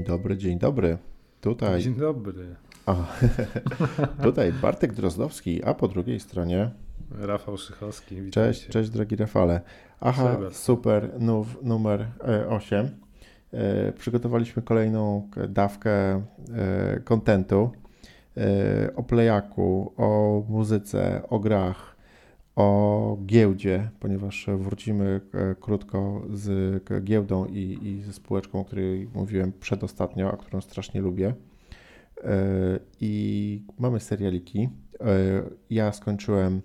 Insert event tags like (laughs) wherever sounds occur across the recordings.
Dzień dobry, dzień dobry. Tutaj. Dzień dobry. A, (laughs) tutaj Bartek Drozdowski, a po drugiej stronie. Rafał Szychowski. Witajcie. Cześć, cześć drogi Rafale. Aha, Cześć. super, nów, numer 8. E, przygotowaliśmy kolejną dawkę e, kontentu e, o plejaku, o muzyce, o grach, o giełdzie, ponieważ wrócimy e, krótko z giełdą i, i ze spółeczką, o której mówiłem przedostatnio, a którą strasznie lubię. E, I mamy serialiki. E, Ja skończyłem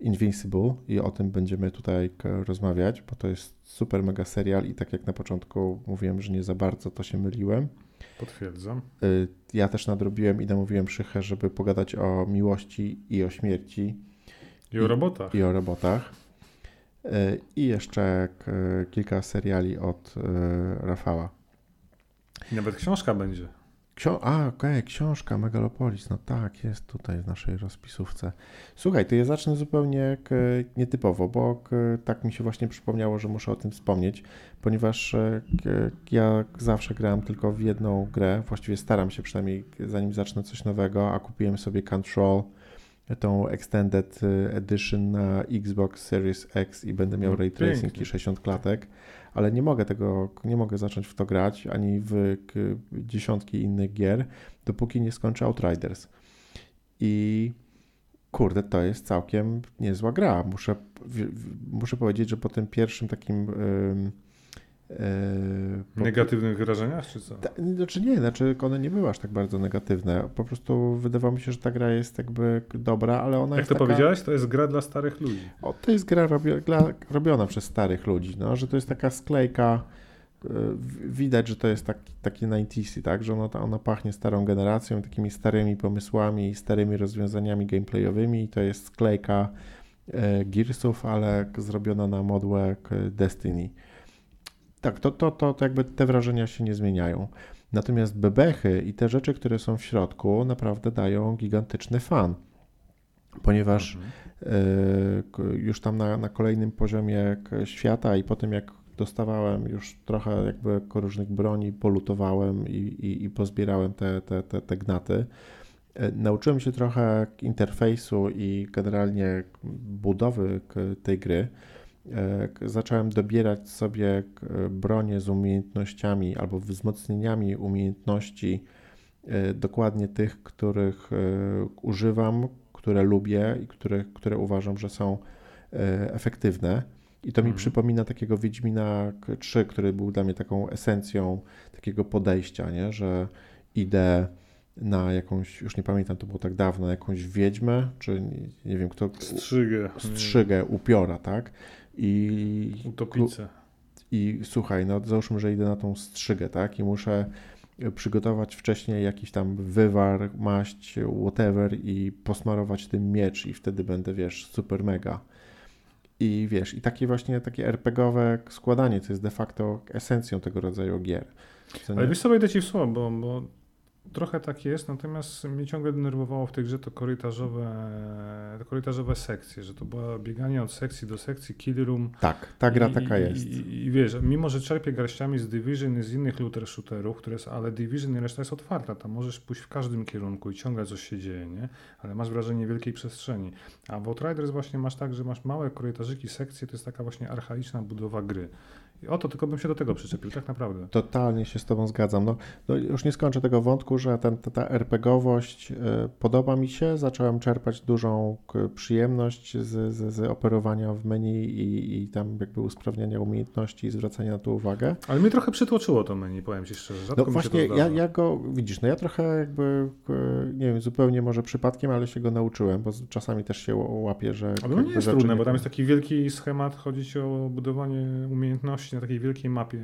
Invincible i o tym będziemy tutaj rozmawiać, bo to jest super mega serial i tak jak na początku mówiłem, że nie za bardzo to się myliłem. Potwierdzam. Ja też nadrobiłem i namówiłem Szychę, żeby pogadać o miłości i o śmierci I o robotach. i o robotach. Y, I jeszcze kilka seriali od y, Rafała. I nawet książka będzie. Ksio- A, okej, książka Megalopolis, no tak, jest tutaj w naszej rozpisówce. Słuchaj, to ja zacznę zupełnie k, nietypowo, bo k, tak mi się właśnie przypomniało, że muszę o tym wspomnieć, ponieważ e, k, ja zawsze grałem tylko w jedną grę, właściwie staram się przynajmniej zanim zacznę coś nowego, a kupiłem sobie Control, tą Extended Edition na Xbox Series X i będę miał No, ray tracing pięknie. i 60 klatek ale nie mogę tego, nie mogę zacząć w to grać, ani w dziesiątki innych gier, dopóki nie skończę Outriders. I kurde, to jest całkiem niezła gra. Muszę, muszę powiedzieć, że po tym pierwszym takim ym, yy, po- Negatywnych wrażeniach, czy co? ta, znaczy nie, znaczy one nie były aż tak bardzo negatywne. Po prostu wydawało mi się, że ta gra jest jakby dobra, ale ona Jak jest to taka... powiedziałeś, to jest gra dla starych ludzi. O, to jest gra robio, dla, robiona przez starych ludzi, no, że to jest taka sklejka, y, w- widać, że to jest taki, taki 90 tak, że ona, ona pachnie starą generacją, takimi starymi pomysłami, starymi rozwiązaniami gameplayowymi i to jest sklejka e, Gearsów, ale zrobiona na modłę Destiny. Tak, to, to, to, to jakby te wrażenia się nie zmieniają. Natomiast bebechy i te rzeczy, które są w środku, naprawdę dają gigantyczny fan, ponieważ Mhm. K- już tam na, na kolejnym poziomie świata i potem jak dostawałem już trochę jakby różnych broni, polutowałem i, i, i pozbierałem te, te, te, te gnaty. Yy, Nauczyłem się trochę interfejsu i generalnie budowy tej gry. Zacząłem dobierać sobie bronię z umiejętnościami albo wzmocnieniami umiejętności, yy, dokładnie tych, których yy, używam, które lubię i które, które uważam, że są e, efektywne. I to mi Mhm. przypomina takiego Wiedźmina k- 3, który był dla mnie taką esencją takiego podejścia, nie? że idę na jakąś, już nie pamiętam, to było tak dawno, jakąś wiedźmę, czy nie, nie wiem kto, Strzygę. strzygę, upiora, tak? I, Utopice. i słuchaj, no załóżmy, że idę na tą strzygę, tak? I muszę przygotować wcześniej jakiś tam wywar, maść, whatever i posmarować tym miecz i wtedy będę, wiesz, super mega. I wiesz, i takie właśnie takie RPGowe składanie, to jest de facto esencją tego rodzaju gier. Co Ale wiesz co, wejdę ci w słowo, bo, bo trochę tak jest, natomiast mnie ciągle denerwowało w tej grze to korytarzowe, te korytarzowe sekcje, że to było bieganie od sekcji do sekcji, kill room. Tak, ta gra I, taka jest. I, I wiesz, mimo że czerpię garściami z Division i z innych looter shooterów, które jest, ale Division i reszta jest otwarta, tam możesz pójść w każdym kierunku i ciągle coś się dzieje, nie? Ale masz wrażenie wielkiej przestrzeni. A w Outriders właśnie masz tak, że masz małe korytarzyki, sekcje, to jest taka właśnie archaiczna budowa gry. I oto tylko bym się do tego przyczepił, tak naprawdę. Totalnie się z Tobą zgadzam. No, no już nie skończę tego wątku, że ten, ta, ta RPGowość y, podoba mi się. Zacząłem czerpać dużą przyjemność z, z, z operowania w menu i, i tam jakby usprawniania umiejętności i zwracania na to uwagę. Ale mnie trochę przytłoczyło to menu, powiem Ci szczerze. Rzadko No właśnie, to ja, ja go, widzisz, no ja trochę jakby, nie wiem, zupełnie może przypadkiem, ale się go nauczyłem, bo czasami też się łapię, że... Ale to nie jest trudne, nie- bo tam jest taki wielki schemat, chodzi o budowanie umiejętności na takiej wielkiej mapie.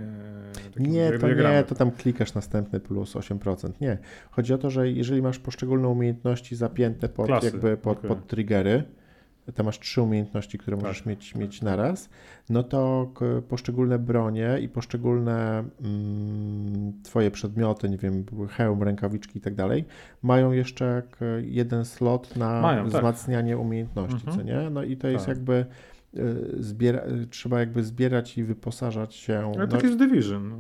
e, Nie, to nie, to tam klikasz następny plus 8%. Nie. Chodzi o to, że jeżeli masz poszczególne umiejętności zapięte pod, Klasy, jakby pod, okej. pod triggery, to masz trzy umiejętności, które możesz Tak, mieć, tak, mieć tak. naraz, no to poszczególne bronie i poszczególne mm, twoje przedmioty, nie wiem, hełm, rękawiczki i tak dalej, mają jeszcze jeden slot na Mają, tak. wzmacnianie umiejętności, Mhm. co nie? No i to jest Tak. jakby zbiera, y, trzeba jakby zbierać i wyposażać się. Ale no, tak jest Division. No,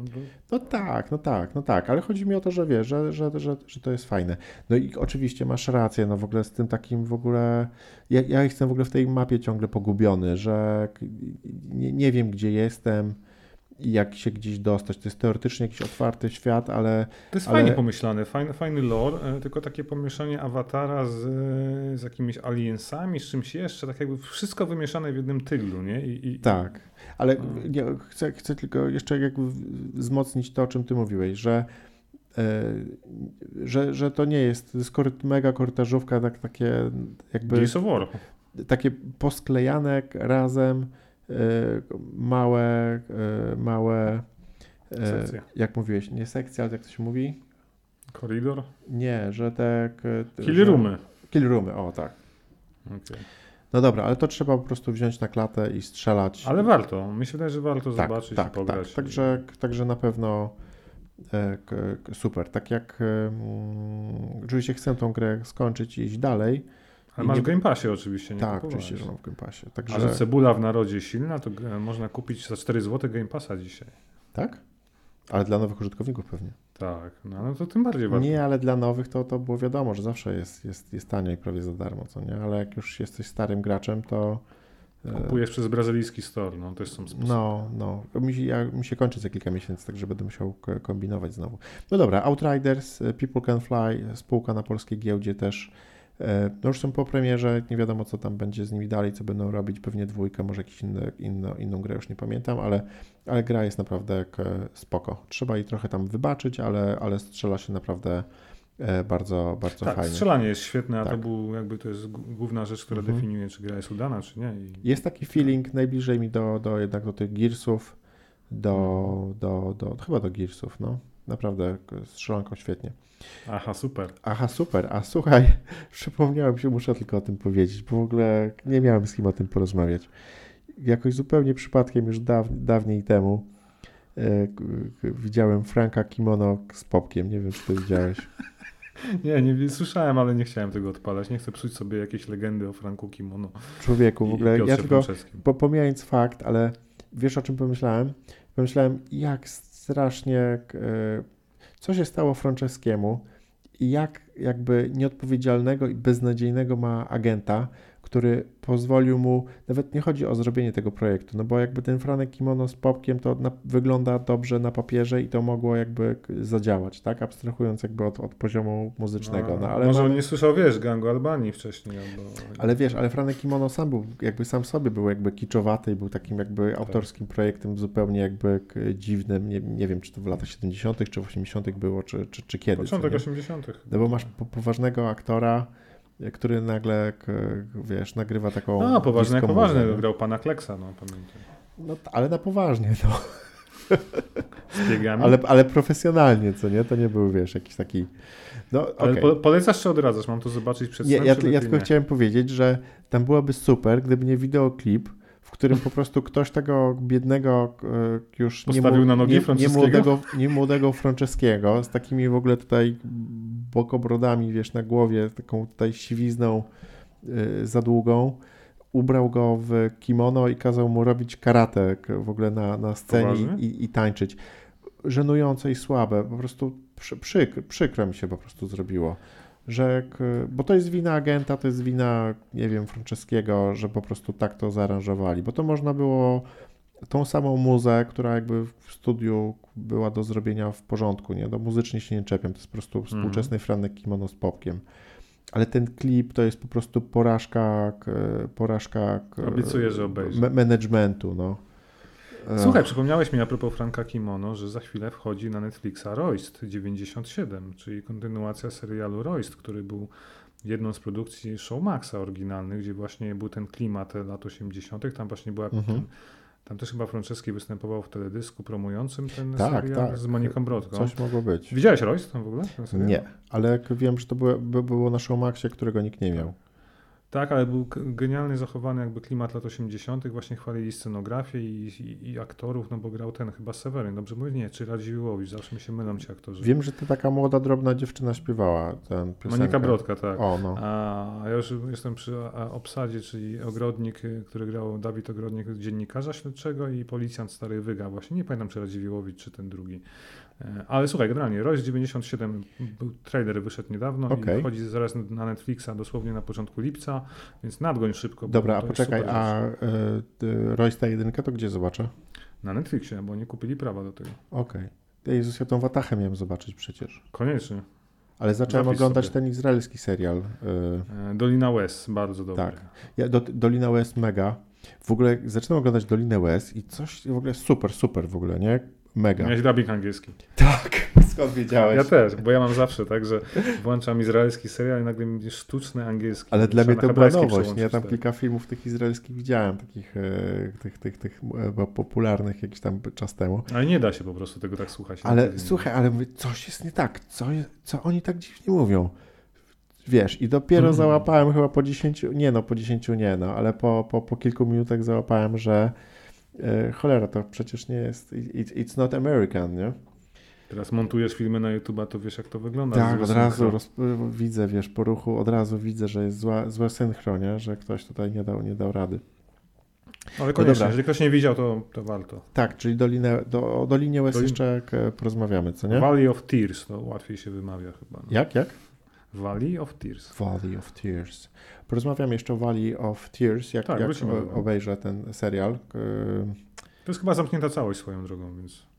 no tak, no tak, no tak, ale chodzi mi o to, że wiesz, że, że, że, że to jest fajne. No i oczywiście masz rację, no w ogóle z tym takim w ogóle, ja, ja jestem w ogóle w tej mapie ciągle pogubiony, że nie, nie wiem gdzie jestem, jak się gdzieś dostać. To jest teoretycznie jakiś otwarty świat, ale. To jest ale... fajnie pomyślane, fajny, fajny lore, e, tylko takie pomieszanie awatara z, z jakimiś aliensami, z czymś jeszcze, tak jakby wszystko wymieszane w jednym tyglu, nie? I, i... Tak, ale nie, chcę, chcę tylko jeszcze jakby wzmocnić to, o czym ty mówiłeś, że. Yy, że, że to nie jest, to jest mega korytarzówka, tak, takie jakby. Gears of War. Takie posklejane razem małe, y, małe, y, sekcje. jak mówiłeś, nie sekcje, ale jak to się mówi? Koridor? Nie, że te... Kill roomy. Kill roomy, o tak. Okay. No dobra, ale to trzeba po prostu wziąć na klatę i strzelać. Ale warto, mi się wydaje, że warto tak, zobaczyć tak, i pograć. Tak, także, także na pewno e, super. Tak jak e, oczywiście chcę tą grę skończyć i iść dalej, ale masz nie... w Game Passie oczywiście, nie Tak, oczywiście, że mam w Game Passie. Także... A że cebula w narodzie silna, to można kupić za 4 zł Game Passa dzisiaj. Tak? Ale dla nowych użytkowników pewnie. Tak, no, no to tym bardziej warto. Nie, ale dla nowych to, to było wiadomo, że zawsze jest, jest, jest tanio i prawie za darmo, co nie? Ale jak już jesteś starym graczem, to... E, Kupujesz przez brazylijski store, no też są sposoby. No, no. Mi, ja, mi się kończy za kilka miesięcy, także będę musiał kombinować znowu. No dobra, Outriders, e, People Can Fly, spółka na polskiej giełdzie też E, no już są po premierze, nie wiadomo co tam będzie z nimi dalej, co będą robić, pewnie dwójkę, może jakąś inną, inną grę, już nie pamiętam, ale, ale gra jest naprawdę spoko. Trzeba jej trochę tam wybaczyć, ale, ale strzela się naprawdę e, bardzo, bardzo tak, fajnie. strzelanie jest świetne, a tak. to był jakby to jest główna rzecz, która mhm. definiuje, czy gra jest udana, czy nie. I... Jest taki feeling najbliżej mi do, do jednak do tych Gearsów, do, do, do, do, chyba do Gearsów, no. Naprawdę strzelanką świetnie. Aha, super. Aha, super. A słuchaj, (laughs) przypomniałem się, muszę tylko o tym powiedzieć, bo w ogóle nie miałem z kim o tym porozmawiać. Jakoś zupełnie przypadkiem już daw, dawniej temu e, widziałem Franka Kimono z Popkiem. Nie wiem, czy to widziałeś. (laughs) Nie, nie słyszałem, ale nie chciałem tego odpalać. Nie chcę psuć sobie jakieś legendy o Franku Kimono. Człowieku, w ogóle ja tylko, po, pomijając fakt, ale wiesz o czym pomyślałem? Pomyślałem, jak strasznie e, co się stało Franceskiemu i jak jakby nieodpowiedzialnego i beznadziejnego ma agenta, który pozwolił mu, nawet nie chodzi o zrobienie tego projektu, no bo jakby ten Franek Kimono z Popkiem to na, wygląda dobrze na papierze i to mogło jakby zadziałać, tak, abstrahując jakby od, od poziomu muzycznego. No, ale może on nie słyszał, wiesz, Gangu Albanii wcześniej. Albo... Ale wiesz, ale Franek Kimono sam był, jakby sam sobie był jakby kiczowaty i był takim jakby tak. autorskim projektem zupełnie jakby dziwnym, nie, nie wiem, czy to w latach 70. czy w 80. było, czy, czy, czy kiedy. Początek 80. No bo masz po, poważnego aktora, który nagle, wiesz, nagrywa taką. No, poważnie, poważnie grał pana Kleksa, no pamiętam. No, ale na poważnie, no. Ale, ale profesjonalnie, co nie? To nie był, wiesz, jakiś taki. No, ale okay. polecasz czy odradzasz? Mam to zobaczyć przed Nie, ja, ja tylko chciałem powiedzieć, że tam byłoby super, gdyby nie wideoklip, w którym po prostu ktoś tego biednego już Postawił nie, na nogi nie, nie, młodego, nie młodego Franceskiego z takimi w ogóle tutaj bokobrodami, wiesz, na głowie, taką tutaj siwizną yy, za długą, ubrał go w kimono i kazał mu robić karate w ogóle na, na scenie i, i, tańczyć. Żenujące i słabe, po prostu przy, przykro, przykro mi się po prostu zrobiło że, bo to jest wina agenta, to jest wina, nie wiem, Franceskiego, że po prostu tak to zaaranżowali, bo to można było tą samą muzę, która jakby w studiu była do zrobienia w porządku, nie? Do muzycznie się nie czepiam, to jest po prostu mhm. współczesny mm. Franek Kimono z popkiem. Ale ten klip to jest po prostu porażka, porażka Obiecuję, że obejrzę. managementu, no. Słuchaj, przypomniałeś mi a propos Franka Kimono, że za chwilę wchodzi na Netflixa Royst 97, czyli kontynuacja serialu Royst, który był jedną z produkcji Showmaxa oryginalnych, gdzie właśnie był ten klimat lat 80. Tam właśnie była mhm. ten, tam też chyba Franceski występował w teledysku promującym ten tak, serial tak. z Moniką Brodką. Coś mogło być. Widziałeś Royst tam w ogóle? Nie, ale wiem, że to było, było na Showmaxie, którego nikt nie miał. Tak, ale był genialnie zachowany jakby klimat lat 80. Właśnie chwalili scenografię i, i, i, aktorów, no bo grał ten chyba Seweryn, dobrze mówię? Nie, czy Radziwiłowicz, zawsze mi się mylą ci aktorzy. Wiem, że to taka młoda, drobna dziewczyna śpiewała tę piosenkę. Monika Brodka, tak. O, no. A ja już jestem przy obsadzie, czyli Ogrodnik, który grał Dawid Ogrodnik, dziennikarza śledczego i policjant Stary Wyga. Właśnie nie pamiętam, czy Radziwiłowicz, czy ten drugi. E, ale słuchaj, generalnie Royce 97, był trailer wyszedł niedawno okay. i wchodzi zaraz na Netflixa dosłownie na początku lipca, więc nadgoń szybko. Dobra, a poczekaj, a y, Royce 1 to gdzie zobaczę? Na Netflixie, bo nie kupili prawa do tego. Okej. Okay. Jezus, ja tą Watachę miałem zobaczyć przecież. Koniecznie. Ale zacząłem Zapis oglądać sobie. ten izraelski serial. Y... Dolina West, bardzo dobry. Tak. Ja, do, Dolina West mega. W ogóle zaczynam oglądać Dolinę West i coś w ogóle super, super w ogóle, nie? Mega. Miałeś dubbing angielski. Tak, (laughs) skąd wiedziałeś? Ja też, bo ja mam zawsze tak, że włączam izraelski serial i nagle mi sztuczny angielski. Ale dla mnie to była nowość. Ja tam kilka filmów tych izraelskich widziałem, takich e, tych, tych, tych e, popularnych jakiś tam czas temu. Ale nie da się po prostu tego tak słuchać. Ale słuchaj, ale mówię, coś jest nie tak. Co, co oni tak dziwnie mówią? Wiesz, i dopiero mm. załapałem chyba po 10, nie no, po 10 nie no, ale po, po, po kilku minutach załapałem, że cholera, to przecież nie jest, it's not American, nie? Teraz montujesz filmy na YouTube'a, to wiesz jak to wygląda. Tak, od razu roz, widzę, wiesz, po ruchu od razu widzę, że jest zła, złe synchronie, że ktoś tutaj nie dał, nie dał rady. Ale koniecznie, no jeżeli ktoś nie widział, to, to warto. Tak, czyli Dolinę, do, o Dolinie West Dolin... jeszcze porozmawiamy, co nie? Valley of Tears, to łatwiej się wymawia chyba. No. Jak, jak? Valley of Tears. Valley of Tears. Porozmawiam jeszcze o Valley of Tears, jak, tak, jak obejrzę ten serial. To jest chyba zamknięta całość swoją drogą, więc...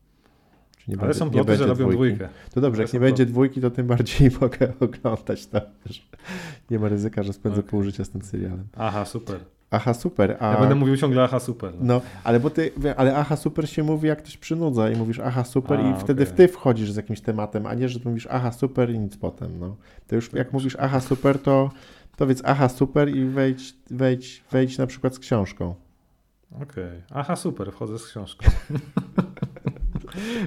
Nie Ale będzie, są ploty, że robią dwójkę. To dobrze, jak nie będzie dwójki, to tym bardziej (laughs) mogę oglądać to. Nie ma ryzyka, że spędzę okay. pół życia z tym serialem. Aha, super. Aha, super. A... Ja będę mówił ciągle aha, super. No. no, ale bo ty, ale aha, super się mówi, jak ktoś przynudza i mówisz aha, super a, i wtedy okay. w ty wchodzisz z jakimś tematem, a nie, że mówisz aha, super i nic potem, no. To już jak mówisz aha, super, to powiedz aha, super i wejdź, wejdź, wejdź na przykład z książką. Okej. Okay. Aha, super, wchodzę z książką. (laughs)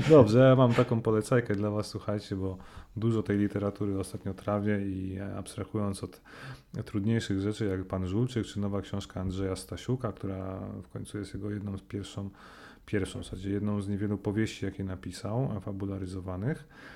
Dobrze, ja mam taką polecajkę dla Was, słuchajcie, bo dużo tej literatury ostatnio trawię i abstrahując od trudniejszych rzeczy, jak Pan Żulczyk, czy nowa książka Andrzeja Stasiuka, która w końcu jest jego jedną z pierwszą, pierwszą w zasadzie jedną z niewielu powieści, jakie napisał, fabularyzowanych. Mm,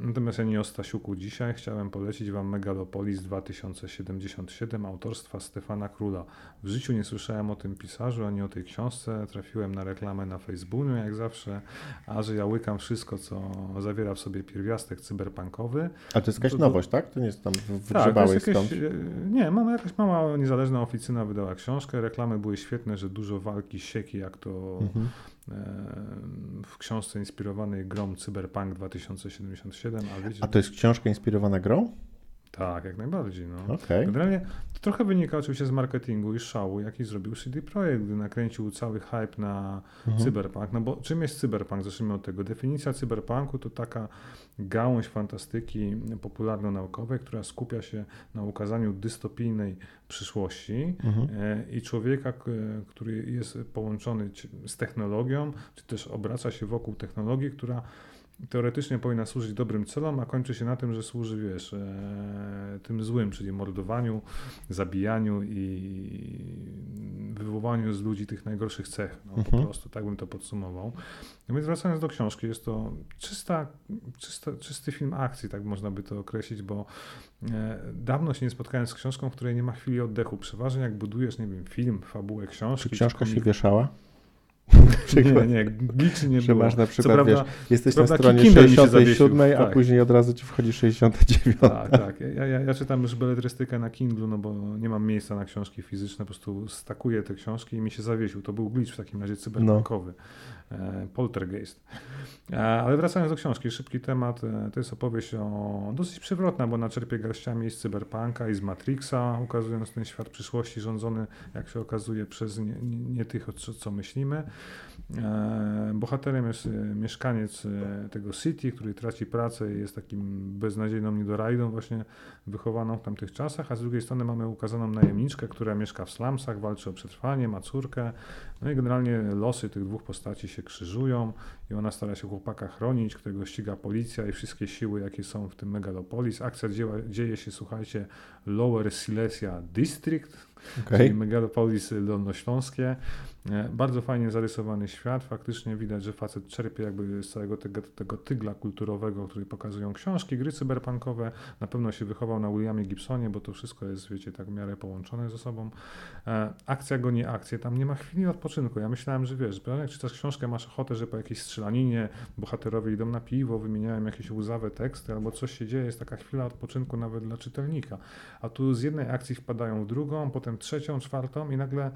natomiast ja nie o Stasiuku dzisiaj. Chciałem polecić Wam Megalopolis 2077 autorstwa Stefana Króla. W życiu nie słyszałem o tym pisarzu ani o tej książce. Trafiłem na reklamę na Facebooku, jak zawsze, a że ja łykam wszystko, co zawiera w sobie pierwiastek cyberpunkowy. A to jest jakaś to, nowość, tak? To nie jest tam wygrzebałeś tak, skąd? E, nie, mamy jakaś mała niezależna oficyna wydała książkę. Reklamy były świetne, że dużo walki, sieki, jak to mhm w książce inspirowanej grą Cyberpunk 2077. A, wiecie, a to jest książka inspirowana grą? Tak, jak najbardziej. No. Okay. Generalnie to trochę wynika oczywiście z marketingu i szału, jaki zrobił CD Projekt, gdy nakręcił cały hype na mhm. cyberpunk. No bo czym jest cyberpunk? Zacznijmy od tego. Definicja cyberpunku to taka gałąź fantastyki popularno-naukowej, która skupia się na ukazaniu dystopijnej przyszłości mhm. E, i człowieka, który jest połączony z technologią, czy też obraca się wokół technologii, która teoretycznie powinna służyć dobrym celom, a kończy się na tym, że służy, wiesz, e, tym złym, czyli mordowaniu, zabijaniu i wywołaniu z ludzi tych najgorszych cech. No, mhm. Po prostu tak bym to podsumował. No więc wracając do książki, jest to czysta, czysta, czysty film akcji, tak można by to określić, bo e, dawno się nie spotkałem z książką, w której nie ma chwili oddechu. Przeważnie jak budujesz, nie wiem, film, fabułę książki. Czy książka czy się wieszała? Nie, nie, gliczy nie że było. masz na przykład, prawda, wiesz, jesteś na stronie 67, a tak. później od razu ci wchodzi 69. Tak, tak. Ja, ja, ja, czytam już beletrystykę na Kindle, no bo nie mam miejsca na książki fizyczne, po prostu stakuję te książki i mi się zawiesił. To był glitch w takim razie cyberpunkowy. No. Poltergeist. E, ale wracając do książki, szybki temat. E, to jest opowieść o dosyć przewrotna, bo naczerpie garściami z cyberpunka i z Matrixa, ukazując ten świat przyszłości rządzony, jak się okazuje, przez nie, nie tych, co, co myślimy. E, bohaterem jest e, mieszkaniec e, tego city, który traci pracę i jest takim beznadziejną niedorajdą właśnie wychowaną w tamtych czasach, a z drugiej strony mamy ukazaną najemniczkę, która mieszka w slumsach, walczy o przetrwanie, ma córkę, no i generalnie losy tych dwóch postaci się krzyżują i ona stara się chłopaka chronić, którego ściga policja i wszystkie siły, jakie są w tym megalopolis. Akcja dzieje się, słuchajcie, Lower Silesia District, okay. czyli megalopolis dolnośląskie. E, bardzo fajnie zarysowany świat. Faktycznie widać, że facet czerpie jakby z całego tego, tego tygla kulturowego, który pokazują książki, gry cyberpunkowe. Na pewno się wychował na Williamie Gibsonie, bo to wszystko jest, wiecie, tak w miarę połączone ze sobą. E, akcja go nie akcja, tam nie ma chwili odpoczynku. Ja myślałem, że wiesz, jak czytasz książkę, masz ochotę, że po jakiejś strzelaninie bohaterowie idą na piwo, wymieniają jakieś łzawe teksty, albo coś się dzieje, jest taka chwila odpoczynku nawet dla czytelnika. A tu z jednej akcji wpadają w drugą, potem trzecią, czwartą i nagle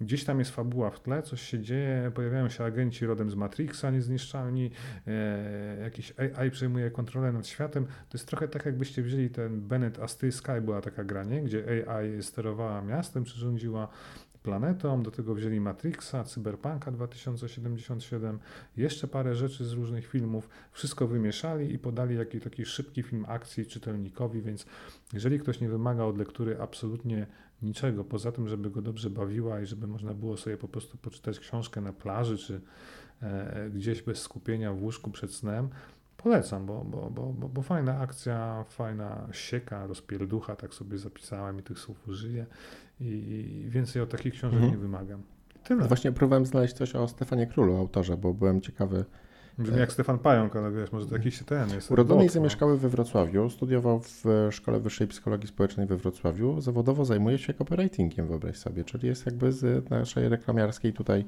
Gdzieś tam jest fabuła w tle, coś się dzieje, pojawiają się agenci rodem z Matrixa, niezniszczalni, e, jakiś AI przejmuje kontrolę nad światem. To jest trochę tak, jakbyście wzięli ten Bennett Asty Sky, była taka granie, gdzie AI sterowała miastem, przyrządziła planetą, do tego wzięli Matrixa, Cyberpunka 2077, jeszcze parę rzeczy z różnych filmów, wszystko wymieszali i podali jakiś taki szybki film akcji czytelnikowi, więc jeżeli ktoś nie wymaga od lektury absolutnie niczego, poza tym, żeby go dobrze bawiła i żeby można było sobie po prostu poczytać książkę na plaży, czy e, gdzieś bez skupienia w łóżku przed snem, polecam, bo, bo, bo, bo, bo fajna akcja, fajna sieka, rozpierducha, tak sobie zapisałem i tych słów użyję i więcej o takich książek mhm. nie wymagam. Tyle. Właśnie próbowałem znaleźć coś o Stefanie Królu, autorze, bo byłem ciekawy. Brzmi jak Stefan Pająk, ale wiesz, może to jakiś ten jest. Urodzony i zamieszkały we Wrocławiu, studiował w Szkole Wyższej Psychologii Społecznej we Wrocławiu, zawodowo zajmuje się copywritingiem, wyobraź sobie, czyli jest jakby z naszej reklamiarskiej tutaj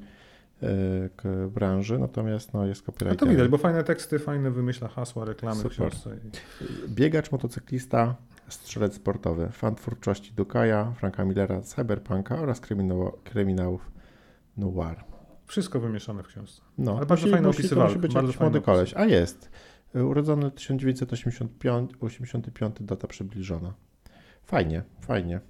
e, branży, natomiast no, jest copywriterem. A to widać, bo fajne teksty, fajne wymyśla hasła, reklamy Super. w. Biegacz, motocyklista, strzelec sportowy, fan twórczości Dukaja, Franka Millera, Cyberpunka oraz kryminał, kryminałów noir. Wszystko wymieszane w książce. No, Ale bardzo musi, fajnie musi, musi być bardzo młody koleś. A jest. Urodzony 1985, 85, data przybliżona. Fajnie, fajnie.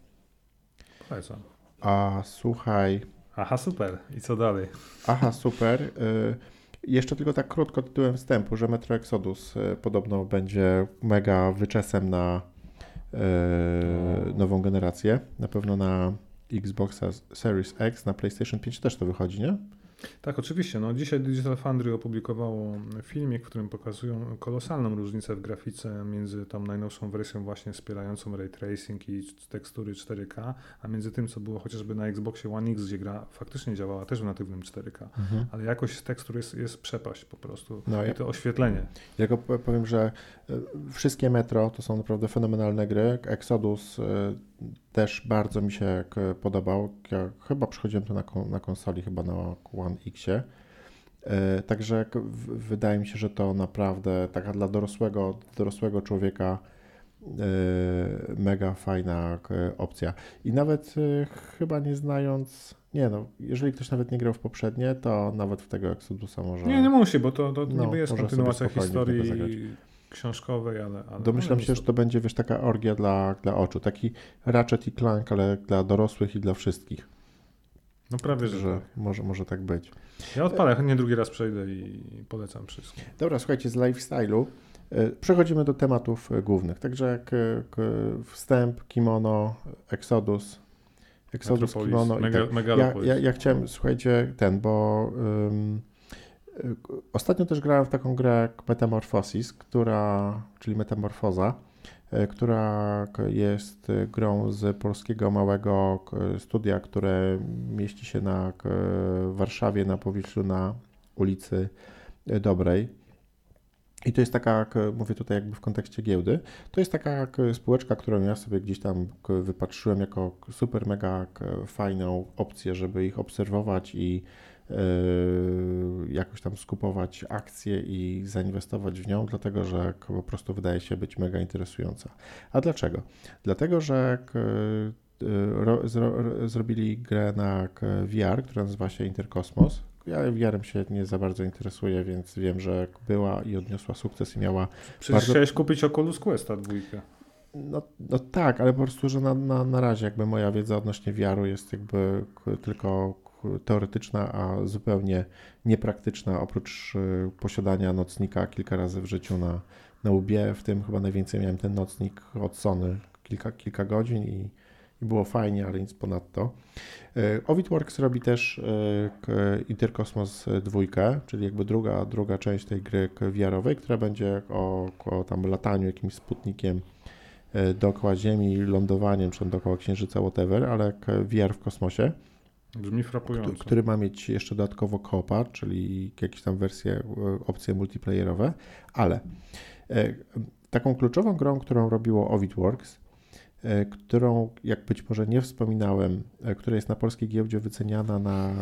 Polecam. A słuchaj. Aha, super. I co dalej? Aha, super. Y jeszcze tylko tak krótko tytułem wstępu, że Metro Exodus y, podobno będzie mega wyczesem na y, nową generację. Na pewno na Xboxa Series X, na PlayStation 5 też to wychodzi, nie? Tak, oczywiście. No, dzisiaj Digital Foundry opublikowało filmik, w którym pokazują kolosalną różnicę w grafice między tą najnowszą wersją właśnie wspierającą ray tracing i tekstury 4K, a między tym, co było chociażby na Xboxie One X, gdzie gra faktycznie działała też w natywnym 4K, mhm. ale jakość tekstur jest, jest przepaść po prostu no, i to oświetlenie. Ja powiem, że e, wszystkie Metro to są naprawdę fenomenalne gry. Exodus e, też bardzo mi się podobał. Ja chyba przychodziłem to na, na konsoli, chyba na One Xie. E, także wydaje mi się, że to naprawdę taka dla dorosłego, dorosłego człowieka e, mega fajna opcja. I nawet e, chyba nie znając, nie no, jeżeli ktoś nawet nie grał w poprzednie, to nawet w tego Exodusa może... Nie, nie musi, bo to, to no, niby jest kontynuacja historii książkowej, ale... ale Domyślam się, że to będzie, wiesz, taka orgia dla, dla oczu, taki Ratchet i Clank, ale dla dorosłych i dla wszystkich. No prawie, że, że tak. może, może tak być. Ja odpalę, chętnie drugi raz przejdę i polecam wszystko. Dobra, słuchajcie, z lifestyle'u e, przechodzimy do tematów e, głównych. Także jak wstęp, kimono, Exodus, Exodus, Metropolis, kimono. Mega, tak. ja, ja, ja, chciałem, słuchajcie, ten, bo um, Ostatnio też grałem w taką grę Metamorphosis, która, czyli Metamorfoza, e, która jest grą z polskiego małego studia, które mieści się na Warszawie na powierzchni na ulicy Dobrej. I to jest taka, mówię tutaj jakby w kontekście giełdy, to jest taka spółeczka, którą ja sobie gdzieś tam wypatrzyłem jako super mega fajną opcję, żeby ich obserwować i jakoś tam skupować akcje i zainwestować w nią, dlatego że po prostu wydaje się być mega interesująca. A dlaczego? Dlatego, że yy, zrobili grę na VR, która nazywa się Interkosmos. Ja VR-em się nie za bardzo interesuję, więc wiem, że była i odniosła sukces i miała. Przecież bardzo... chciałeś kupić Oculus Questa dwójkę. No, no tak, ale po prostu, że na, na, na razie jakby moja wiedza odnośnie VR-u jest jakby tylko teoretyczna, a zupełnie niepraktyczna, oprócz posiadania nocnika kilka razy w życiu na, na łbie, w tym chyba najwięcej miałem ten nocnik od Sony, kilka, kilka godzin i, i było fajnie, ale nic ponadto. Ovidworks robi też Interkosmos 2, czyli jakby druga, druga część tej gry VR-owej, która będzie o, o tam lataniu jakimś sputnikiem dookoła Ziemi, lądowaniem, czy dookoła Księżyca, whatever, ale VR w kosmosie. Brzmi frapująco. Który ma mieć jeszcze dodatkowo kopa, czyli jakieś tam wersje, e, opcje multiplayerowe, ale e, taką kluczową grą, którą robiło Ovidworks, którą, jak być może nie wspominałem, która jest na polskiej giełdzie wyceniana na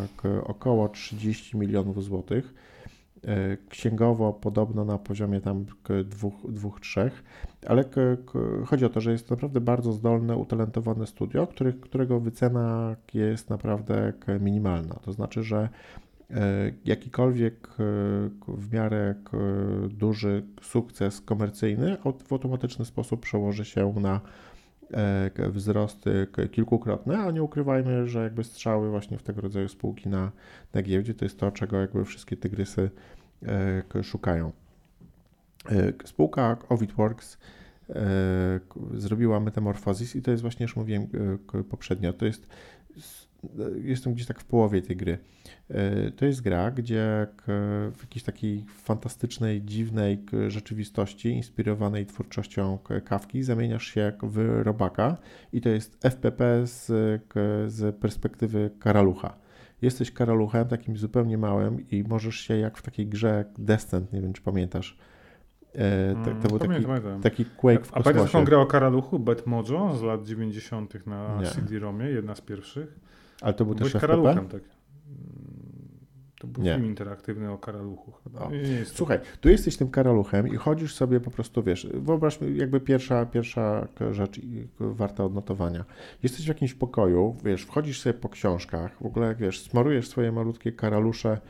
około 30 milionów złotych, E, księgowo podobno na poziomie tam dwóch, dwóch trzech, ale chodzi o to, że jest to naprawdę bardzo zdolne, utalentowane studio, których, którego wycena jest naprawdę minimalna. To znaczy, że e, jakikolwiek e, w miarę duży sukces komercyjny w automatyczny sposób przełoży się na wzrosty kilkukrotne, a nie ukrywajmy, że jakby strzały właśnie w tego rodzaju spółki na, na giełdzie to jest to, czego jakby wszystkie tygrysy e, szukają. E, spółka Ovidworks e, zrobiła Metamorphosis i to jest właśnie, już mówiłem poprzednio, to jest jestem gdzieś tak w połowie tej gry. E, to jest gra, gdzie w jakiejś takiej fantastycznej, dziwnej rzeczywistości, inspirowanej twórczością kawki, zamieniasz się w robaka i to jest FPP z, z perspektywy karalucha. Jesteś karaluchem takim zupełnie małym i możesz się jak w takiej grze Descent, nie wiem czy pamiętasz, E, to, to był taki, taki Quake w A pamiętasz taką grę o Karaluchu, Mojo z lat 90. na CD-ROMie, jedna z pierwszych? Ale to był Byłeś też karaluchem, tak. To był nie. film interaktywny o karaluchu. Chyba. Nie, nie Słuchaj, tu jesteś tym karaluchem i chodzisz sobie po prostu, wiesz, wyobraź jakby pierwsza, pierwsza rzecz warta odnotowania. Jesteś w jakimś pokoju, wiesz, wchodzisz sobie po książkach, w ogóle, wiesz, smorujesz swoje malutkie karalusze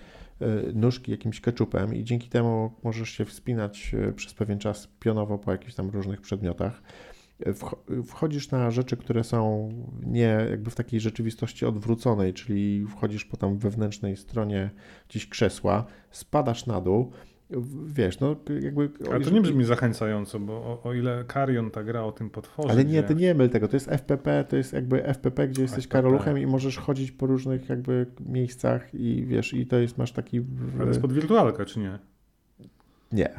y, nóżki jakimś keczupem i dzięki temu możesz się wspinać y, przez pewien czas pionowo po jakichś tam różnych przedmiotach wchodzisz na rzeczy, które są nie jakby w takiej rzeczywistości odwróconej, czyli wchodzisz po tam wewnętrznej stronie gdzieś krzesła, spadasz na dół, wiesz, no jakby... Ale to nie brzmi zachęcająco, bo o, o ile Karion ta gra o tym potworze... Ale nie, ty nie myl tego, to jest FPP, to jest jakby FPP, gdzie jesteś FPP. karoluchem i możesz chodzić po różnych jakby miejscach i wiesz, i to jest, masz taki... Ale to jest pod wirtualkę, czy nie? Nie.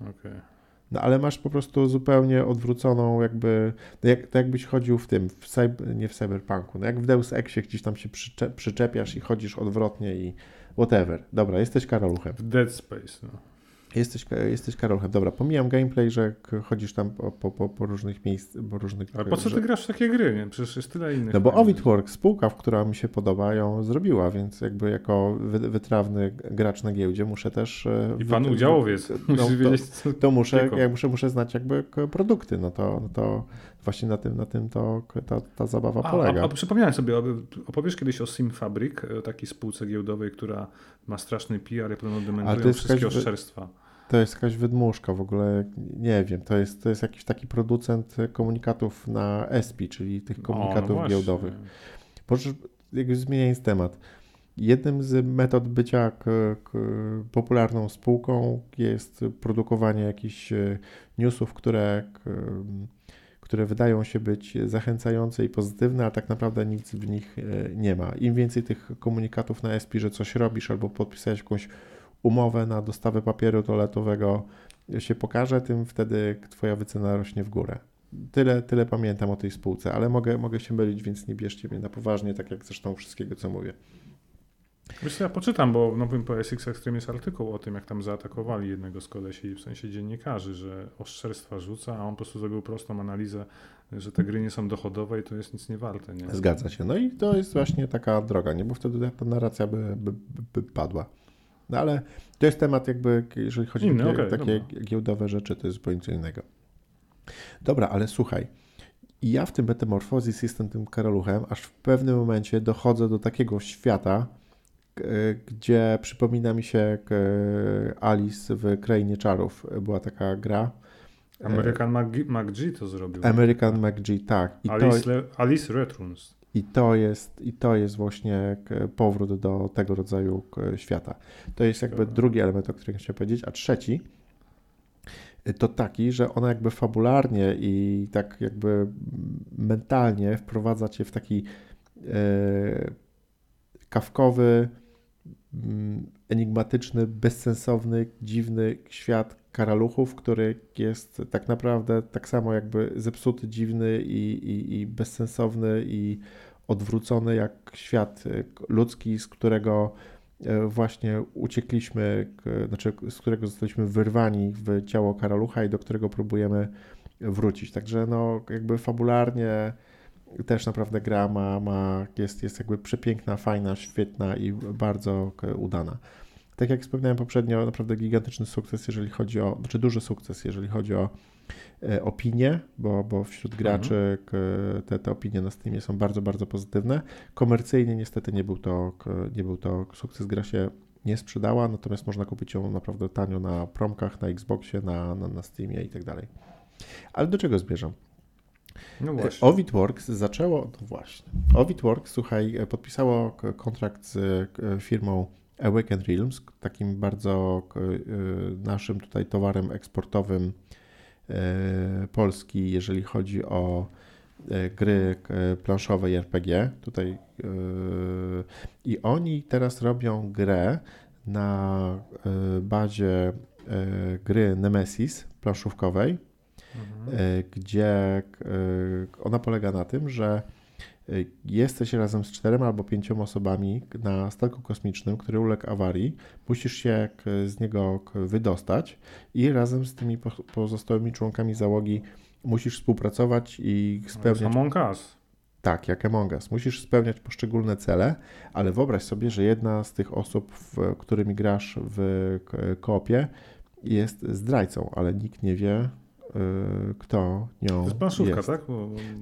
Okej. Okay. No ale masz po prostu zupełnie odwróconą jakby, no jak, tak jakbyś chodził w tym, w cyber, nie w cyberpunku, no jak w Deus Exie gdzieś tam się przyczepiasz i chodzisz odwrotnie i whatever. Dobra, jesteś Karoluchem. W Dead Space, no. Jesteś, jesteś Karolchem. Dobra, pomijam gameplay, że chodzisz tam po, po, po różnych miejscach, po różnych... Ale po co ty grasz w takie gry, nie? Przecież jest tyle innych. No bo Ovidworks, spółka, w która mi się podoba, ją zrobiła, więc jakby jako wytrawny gracz na giełdzie muszę też... E, I pan udziałowiec. No, to, (laughs) to muszę, ja muszę, muszę znać jakby produkty, no to, no to właśnie na tym, na tym to ta, ta zabawa a, polega. A, a przypomniałem sobie, opowiesz kiedyś o Sim Fabric, o takiej spółce giełdowej, która ma straszny PR i podobno dementują wszystkie oszczerstwa. To jest jakaś wydmuszka w ogóle, nie wiem, to jest, to jest jakiś taki producent komunikatów na ESPI, czyli tych komunikatów o, no giełdowych. Proszę, jakby zmieniając temat, jednym z metod bycia popularną spółką jest produkowanie jakichś e, newsów, które, które wydają się być zachęcające i pozytywne, a tak naprawdę nic w nich e, nie ma. Im więcej tych komunikatów na ESPI, że coś robisz albo podpisałeś jakąś umowę na dostawę papieru toaletowego się pokaże, tym wtedy Twoja wycena rośnie w górę. Tyle, tyle pamiętam o tej spółce, ale mogę, mogę się mylić, więc nie bierzcie mnie na poważnie, tak jak zresztą wszystkiego, co mówię. Wiesz ja poczytam, bo w nowym PSX Extreme jest artykuł o tym, jak tam zaatakowali jednego z kolesi, w sensie dziennikarzy, że oszczerstwa rzuca, a on po prostu zrobił prostą analizę, że te gry nie są dochodowe i to jest nic nie warte. Nie? Zgadza się. No i to jest właśnie taka droga, nie? bo wtedy ta narracja by, by, by padła. No ale to jest temat jakby, jeżeli chodzi o okay, takie dobra. giełdowe rzeczy, to jest zupełnie co innego. Dobra, ale słuchaj, ja w tym Metamorfozis jestem tym karoluchem, aż w pewnym momencie dochodzę do takiego świata, gdzie przypomina mi się Alice w Krainie Czarów. Była taka gra. American McG to zrobił. American McG, tak. I Alice, to... Alice Returns. I to jest, i to jest właśnie powrót do tego rodzaju świata. To jest jakby drugi element, o którym chciałem powiedzieć. A trzeci to taki, że ona jakby fabularnie i tak jakby mentalnie wprowadza cię w taki e, kawkowy, mm, enigmatyczny, bezsensowny, dziwny świat karaluchów, który jest tak naprawdę tak samo jakby zepsuty, dziwny i, i, i bezsensowny i odwrócony jak świat ludzki, z którego e, właśnie uciekliśmy, znaczy z którego zostaliśmy wyrwani w ciało karalucha i do którego próbujemy wrócić. Także no jakby fabularnie też naprawdę gra ma, ma jest, jest jakby przepiękna, fajna, świetna i bardzo udana. Tak jak wspomniałem poprzednio, naprawdę gigantyczny sukces, jeżeli chodzi o, znaczy duży sukces, jeżeli chodzi o e, opinie, bo, bo wśród mhm. graczy te, te opinie na Steamie są bardzo, bardzo pozytywne. Komercyjnie niestety nie był to, nie był to sukces, gra się nie sprzedała, natomiast można kupić ją naprawdę tanio na promkach, na Xboxie, na, na, na Steamie i tak dalej. Ale do czego zmierzam? No e, właśnie. Ovidworks zaczęło, no właśnie, Ovidworks, słuchaj, e, podpisało kontrakt z firmą Awaken Realms, takim bardzo naszym tutaj towarem eksportowym e, Polski, jeżeli chodzi o gry planszowe i RPG. Tutaj i oni teraz robią grę na bazie gry Nemesis planszówkowej mhm. E, gdzie e, ona polega na tym, że e, jesteś razem z czterema albo pięcioma osobami na statku kosmicznym, który uległ awarii, musisz się z niego wydostać i razem z tymi pozostałymi członkami załogi musisz współpracować i spełniać... Among Us. Tak, jak Among Us. Musisz spełniać poszczególne cele, ale wyobraź sobie, że jedna z tych osób, w, którymi grasz w koopie, jest zdrajcą, ale nikt nie wie, Y, kto nią To jest planszówka, jest. tak?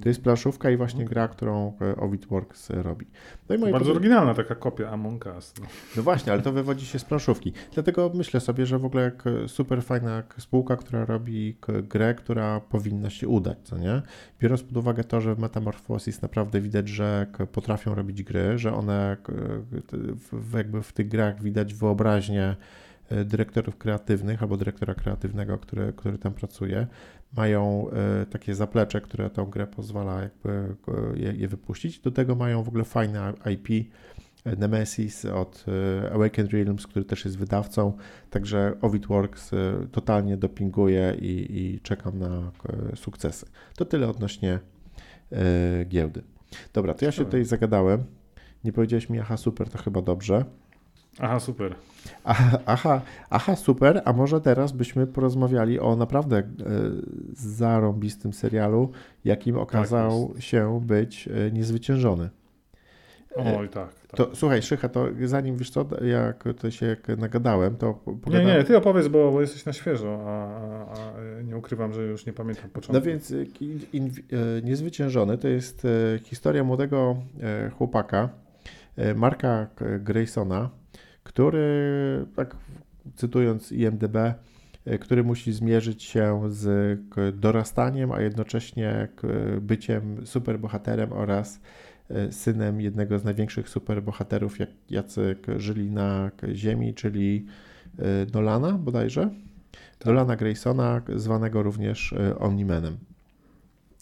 To jest planszówka i właśnie gra, którą e, Ovidworks robi. No i Bardzo oryginalna taka kopia Among Us. No. no. właśnie, ale to wywodzi się z planszówki. Dlatego myślę sobie, że w ogóle jak super fajna spółka, która robi grę, która powinna się udać, co nie? Biorąc pod uwagę to, że w Metamorphosis naprawdę widać, że potrafią robić gry, że one jakby w tych grach widać wyobraźnię E, dyrektorów kreatywnych albo dyrektora kreatywnego, który, który tam pracuje, mają e, takie zaplecze, które tą grę pozwala jakby je, je wypuścić. Do tego mają w ogóle fajne IP, e, Nemesis od Awakened Realms, który też jest wydawcą, także Ovidworks totalnie dopinguje i, i czekam na sukcesy. To tyle odnośnie giełdy. Dobra, to ja się tutaj zagadałem. Nie powiedziałeś mi, aha, super, to chyba dobrze. Aha, super. Aha, aha, aha, super. A może teraz byśmy porozmawiali o naprawdę e, zarąbistym serialu, jakim okazał tak się być e, niezwyciężony. Oj, tak. tak. To, słuchaj, Szycha, to zanim wiesz co, jak to się nagadałem, to pogadam... Nie, nie, ty opowiedz, bo, bo jesteś na świeżo, a, a, a, nie ukrywam, że już nie pamiętam początku. No więc e, in, in, Niezwyciężony to jest historia młodego chłopaka, Marka Graysona, który, tak cytując IMDB, e, który musi zmierzyć się z dorastaniem, a jednocześnie byciem superbohaterem oraz e, synem jednego z największych superbohaterów, jak, jacy żyli na Ziemi, czyli e, Nolana bodajże. Tak. Nolana Graysona, zwanego również Omnimanem.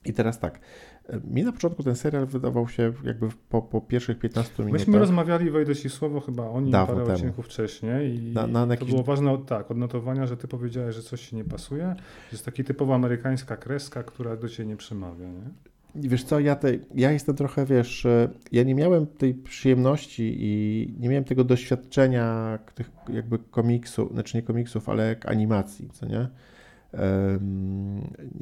I teraz tak, mi na początku ten serial wydawał się jakby po, po pierwszych 15 minutach. Myśmy rozmawiali, wejdę ci słowo, chyba o nim parę temu. odcinków wcześniej i na, na to jakiś... było ważne tak, odnotowania, że ty powiedziałeś, że coś ci nie pasuje. Jest taki typowo amerykańska kreska, która do ciebie nie przemawia, nie? Wiesz co, ja, te, ja jestem trochę, wiesz, ja nie miałem tej przyjemności i nie miałem tego doświadczenia tych jakby komiksów, znaczy nie komiksów, ale animacji, co nie?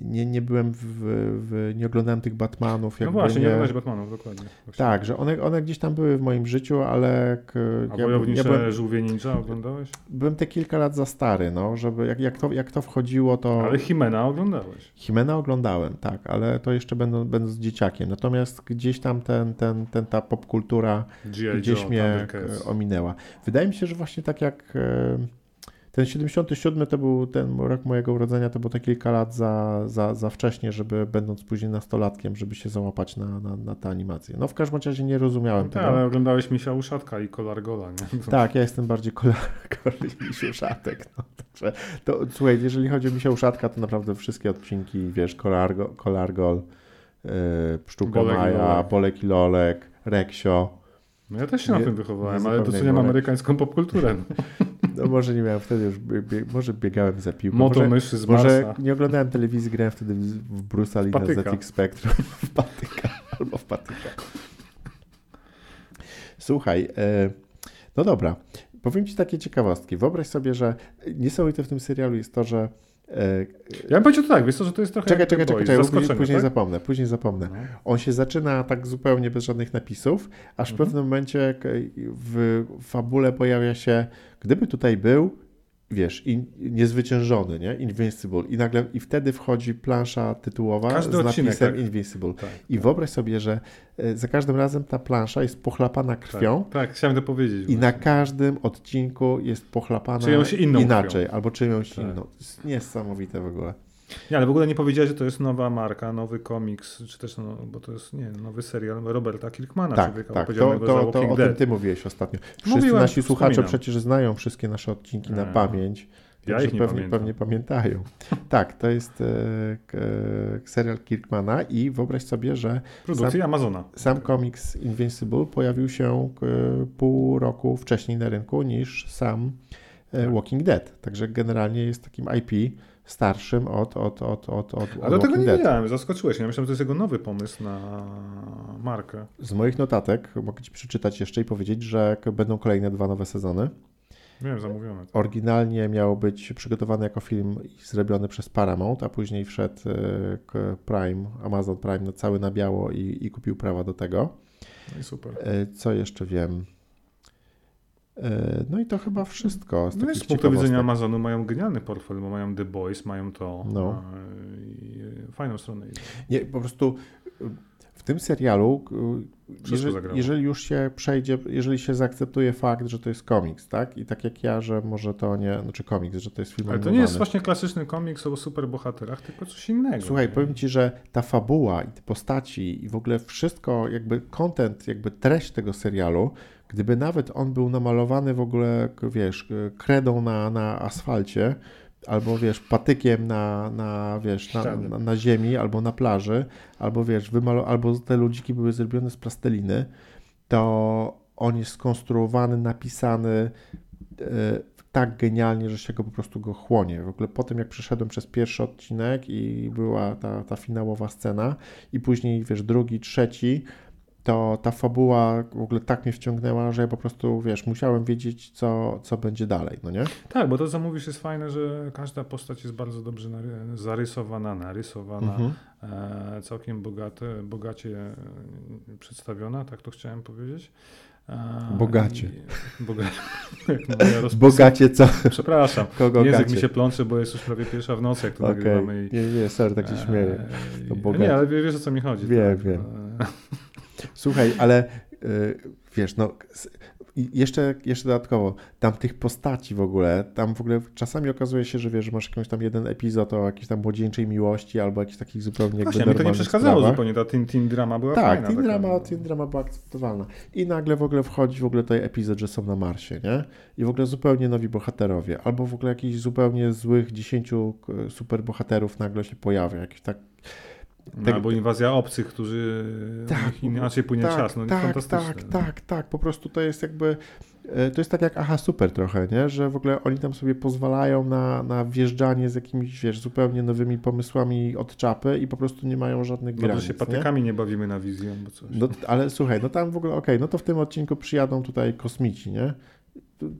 Nie, nie byłem w, w, nie oglądałem tych Batmanów. No właśnie, nie, nie oglądałeś Batmanów, dokładnie. Właśnie. Tak, że one, one gdzieś tam były w moim życiu, ale... A ja, Wojownicze ja byłem, Żółwie Ninja oglądałeś? Byłem te kilka lat za stary, no, żeby jak, jak, to, jak to wchodziło, to... Ale Himena oglądałeś? Himena oglądałem, tak, ale to jeszcze będąc, będąc dzieciakiem. Natomiast gdzieś tam ten, ten, ten ta popkultura gdzieś Joe, mnie ominęła. Wydaje mi się, że właśnie tak jak ten 77 to był ten rok mojego urodzenia, to było te kilka lat za, za, za wcześnie, żeby będąc później nastolatkiem, żeby się załapać na, na, na tę animację. No w każdym razie nie rozumiałem No tego. tak, ale oglądałeś Misia Uszatka i Kolar Gola, nie? (laughs) Tak, ja jestem bardziej kolar, misiu (laughs) szatek. No, także to, słuchaj, jeżeli chodzi o misiu szatka, to naprawdę wszystkie odcinki, wiesz, kolargo, kolargol, yy, Pszczółka Bolek i Maja, Lolek. Bolek i Lolek, Reksio. No ja też się na tym wychowałem, ale doceniam amerykańską popkulturę. No. (laughs) No może nie miałem wtedy już, bie, może biegałem za piłką. Moto może, myszy z może Marsa. nie oglądałem telewizji, grałem wtedy w, Bruce'a Lee na. ZX Spectrum. (laughs) W patyka albo w patyka. Słuchaj, e, no dobra, powiem Ci takie ciekawostki. Wyobraź sobie, że niesamowite w tym serialu jest to, że e, Ja bym powiedział tak, wiesz co, że to jest trochę Czekaj, czekaj, czekaj, czekaj, później, później tak? zapomnę, później zapomnę. No. On się zaczyna tak zupełnie bez żadnych napisów, aż w Mhm. pewnym momencie k- w fabule pojawia się, gdyby tutaj był, wiesz, in, niezwyciężony, nie? Invincible. I nagle, i wtedy wchodzi plansza tytułowa Każdy z odcinek, napisem tak. Invincible. Tak, I tak. wyobraź sobie, że e, za każdym razem ta plansza jest pochlapana krwią Tak, tak, chciałem to powiedzieć. i na właśnie. każdym odcinku jest pochlapana Czyjąś inną inaczej, krwią. albo czyjąś Tak. inną. Niesamowite w ogóle. Nie, ale w ogóle nie powiedziałeś, że to jest nowa marka, nowy komiks, czy też, no, bo to jest, nie nowy serial Roberta Kirkmana, Tak, człowieka tak. To, to, to o tym ty mówiłeś ostatnio. Wszyscy Mówiłem, nasi słuchacze wspominam. przecież znają wszystkie nasze odcinki na pamięć. Ja także ich nie pewnie, pamiętam. pewnie pamiętają. (laughs) tak, to jest e, e, serial Kirkmana i wyobraź sobie, że Produkcji Amazona. sam komiks Invincible pojawił się e, pół roku wcześniej na rynku niż sam e, Tak. Walking Dead. Także generalnie jest takim IP starszym od, od, od, od, od, Ale od do tego nie wiedziałem, zaskoczyłeś. Ja myślałem, że to jest jego nowy pomysł na markę. Z moich notatek mogę Ci przeczytać jeszcze i powiedzieć, że będą kolejne dwa nowe sezony. Wiem, zamówione. Oryginalnie miał być przygotowany jako film i zrobiony przez Paramount, a później wszedł e, Prime, Amazon Prime na cały na biało i, i kupił prawa do tego. No i super. E, Co jeszcze wiem? E, No i to chyba wszystko. Z No z punktu widzenia. Amazonu mają genialny portfel, bo mają The Boys, mają to. No. e, fajną stronę. Nie, po prostu y, w tym serialu, y, jeżeli, jeżeli już się przejdzie, jeżeli się zaakceptuje fakt, że to jest komiks, tak? I tak jak ja, że może to nie, znaczy komiks, że to jest film Ale to animowany. nie jest właśnie klasyczny komiks o superbohaterach, tylko coś innego. Słuchaj, nie? powiem Ci, że ta fabuła i te postaci i w ogóle wszystko, jakby content, jakby treść tego serialu, gdyby nawet on był namalowany w ogóle, wiesz, kredą na, na asfalcie, albo wiesz, patykiem na, na wiesz, na, na, na ziemi, albo na plaży, albo wiesz, wymalo- albo te ludziki były zrobione z plasteliny, to on jest skonstruowany, napisany e, tak genialnie, że się go po prostu go chłonie. W ogóle po tym, jak przeszedłem przez pierwszy odcinek i była ta, ta finałowa scena i później, wiesz, drugi, trzeci, to ta fabuła w ogóle tak mnie wciągnęła, że ja po prostu, wiesz, musiałem wiedzieć, co, co będzie dalej, no nie? Tak, bo to co mówisz jest fajne, że każda postać jest bardzo dobrze zarysowana, narysowana, Mhm. e, całkiem bogate, bogacie e, przedstawiona, tak to chciałem powiedzieć. E, Bogacie. Boga... (laughs) (laughs) Bogacie co? Przepraszam, Kogo język gacie? mi się plącze, bo jest już prawie pierwsza w nocy, jak to Okej, nagrywamy. I, nie, nie, sorry, tak się śmieję. e, To i- bogacie. Nie, ale wiesz o co mi chodzi. Wiem, tak. wiem. E, Słuchaj, ale y, wiesz, no jeszcze, jeszcze dodatkowo, tam tych postaci w ogóle, tam w ogóle czasami okazuje się, że wiesz, że masz jakiś tam jeden epizod o jakiejś tam młodzieńczej miłości albo jakichś takich zupełnie Właśnie, mi to nie przeszkadzało sprawach. zupełnie, ta teen, teen drama była Tak, fajna. teen taka, drama, no. teen drama była akceptowalna. I nagle w ogóle wchodzi w ogóle tutaj epizod, że są na Marsie, nie? I w ogóle zupełnie nowi bohaterowie. Albo w ogóle jakichś zupełnie złych dziesięciu e, superbohaterów nagle się pojawia. Jakiś tak Tego- albo inwazja obcych, którzy Tak, inaczej płynie tak, czas. No, tak, fantastyczne. tak, tak, tak. Po prostu to jest jakby. e, To jest tak jak aha super trochę, nie? Że w ogóle oni tam sobie pozwalają na, na wjeżdżanie z jakimiś, wiesz, zupełnie nowymi pomysłami od czapy i po prostu nie mają żadnych No to granic. się nie? patykami nie? bawimy na wizję, bo coś. No, ale słuchaj, no tam w ogóle, okej, no to w tym odcinku przyjadą tutaj kosmici, nie?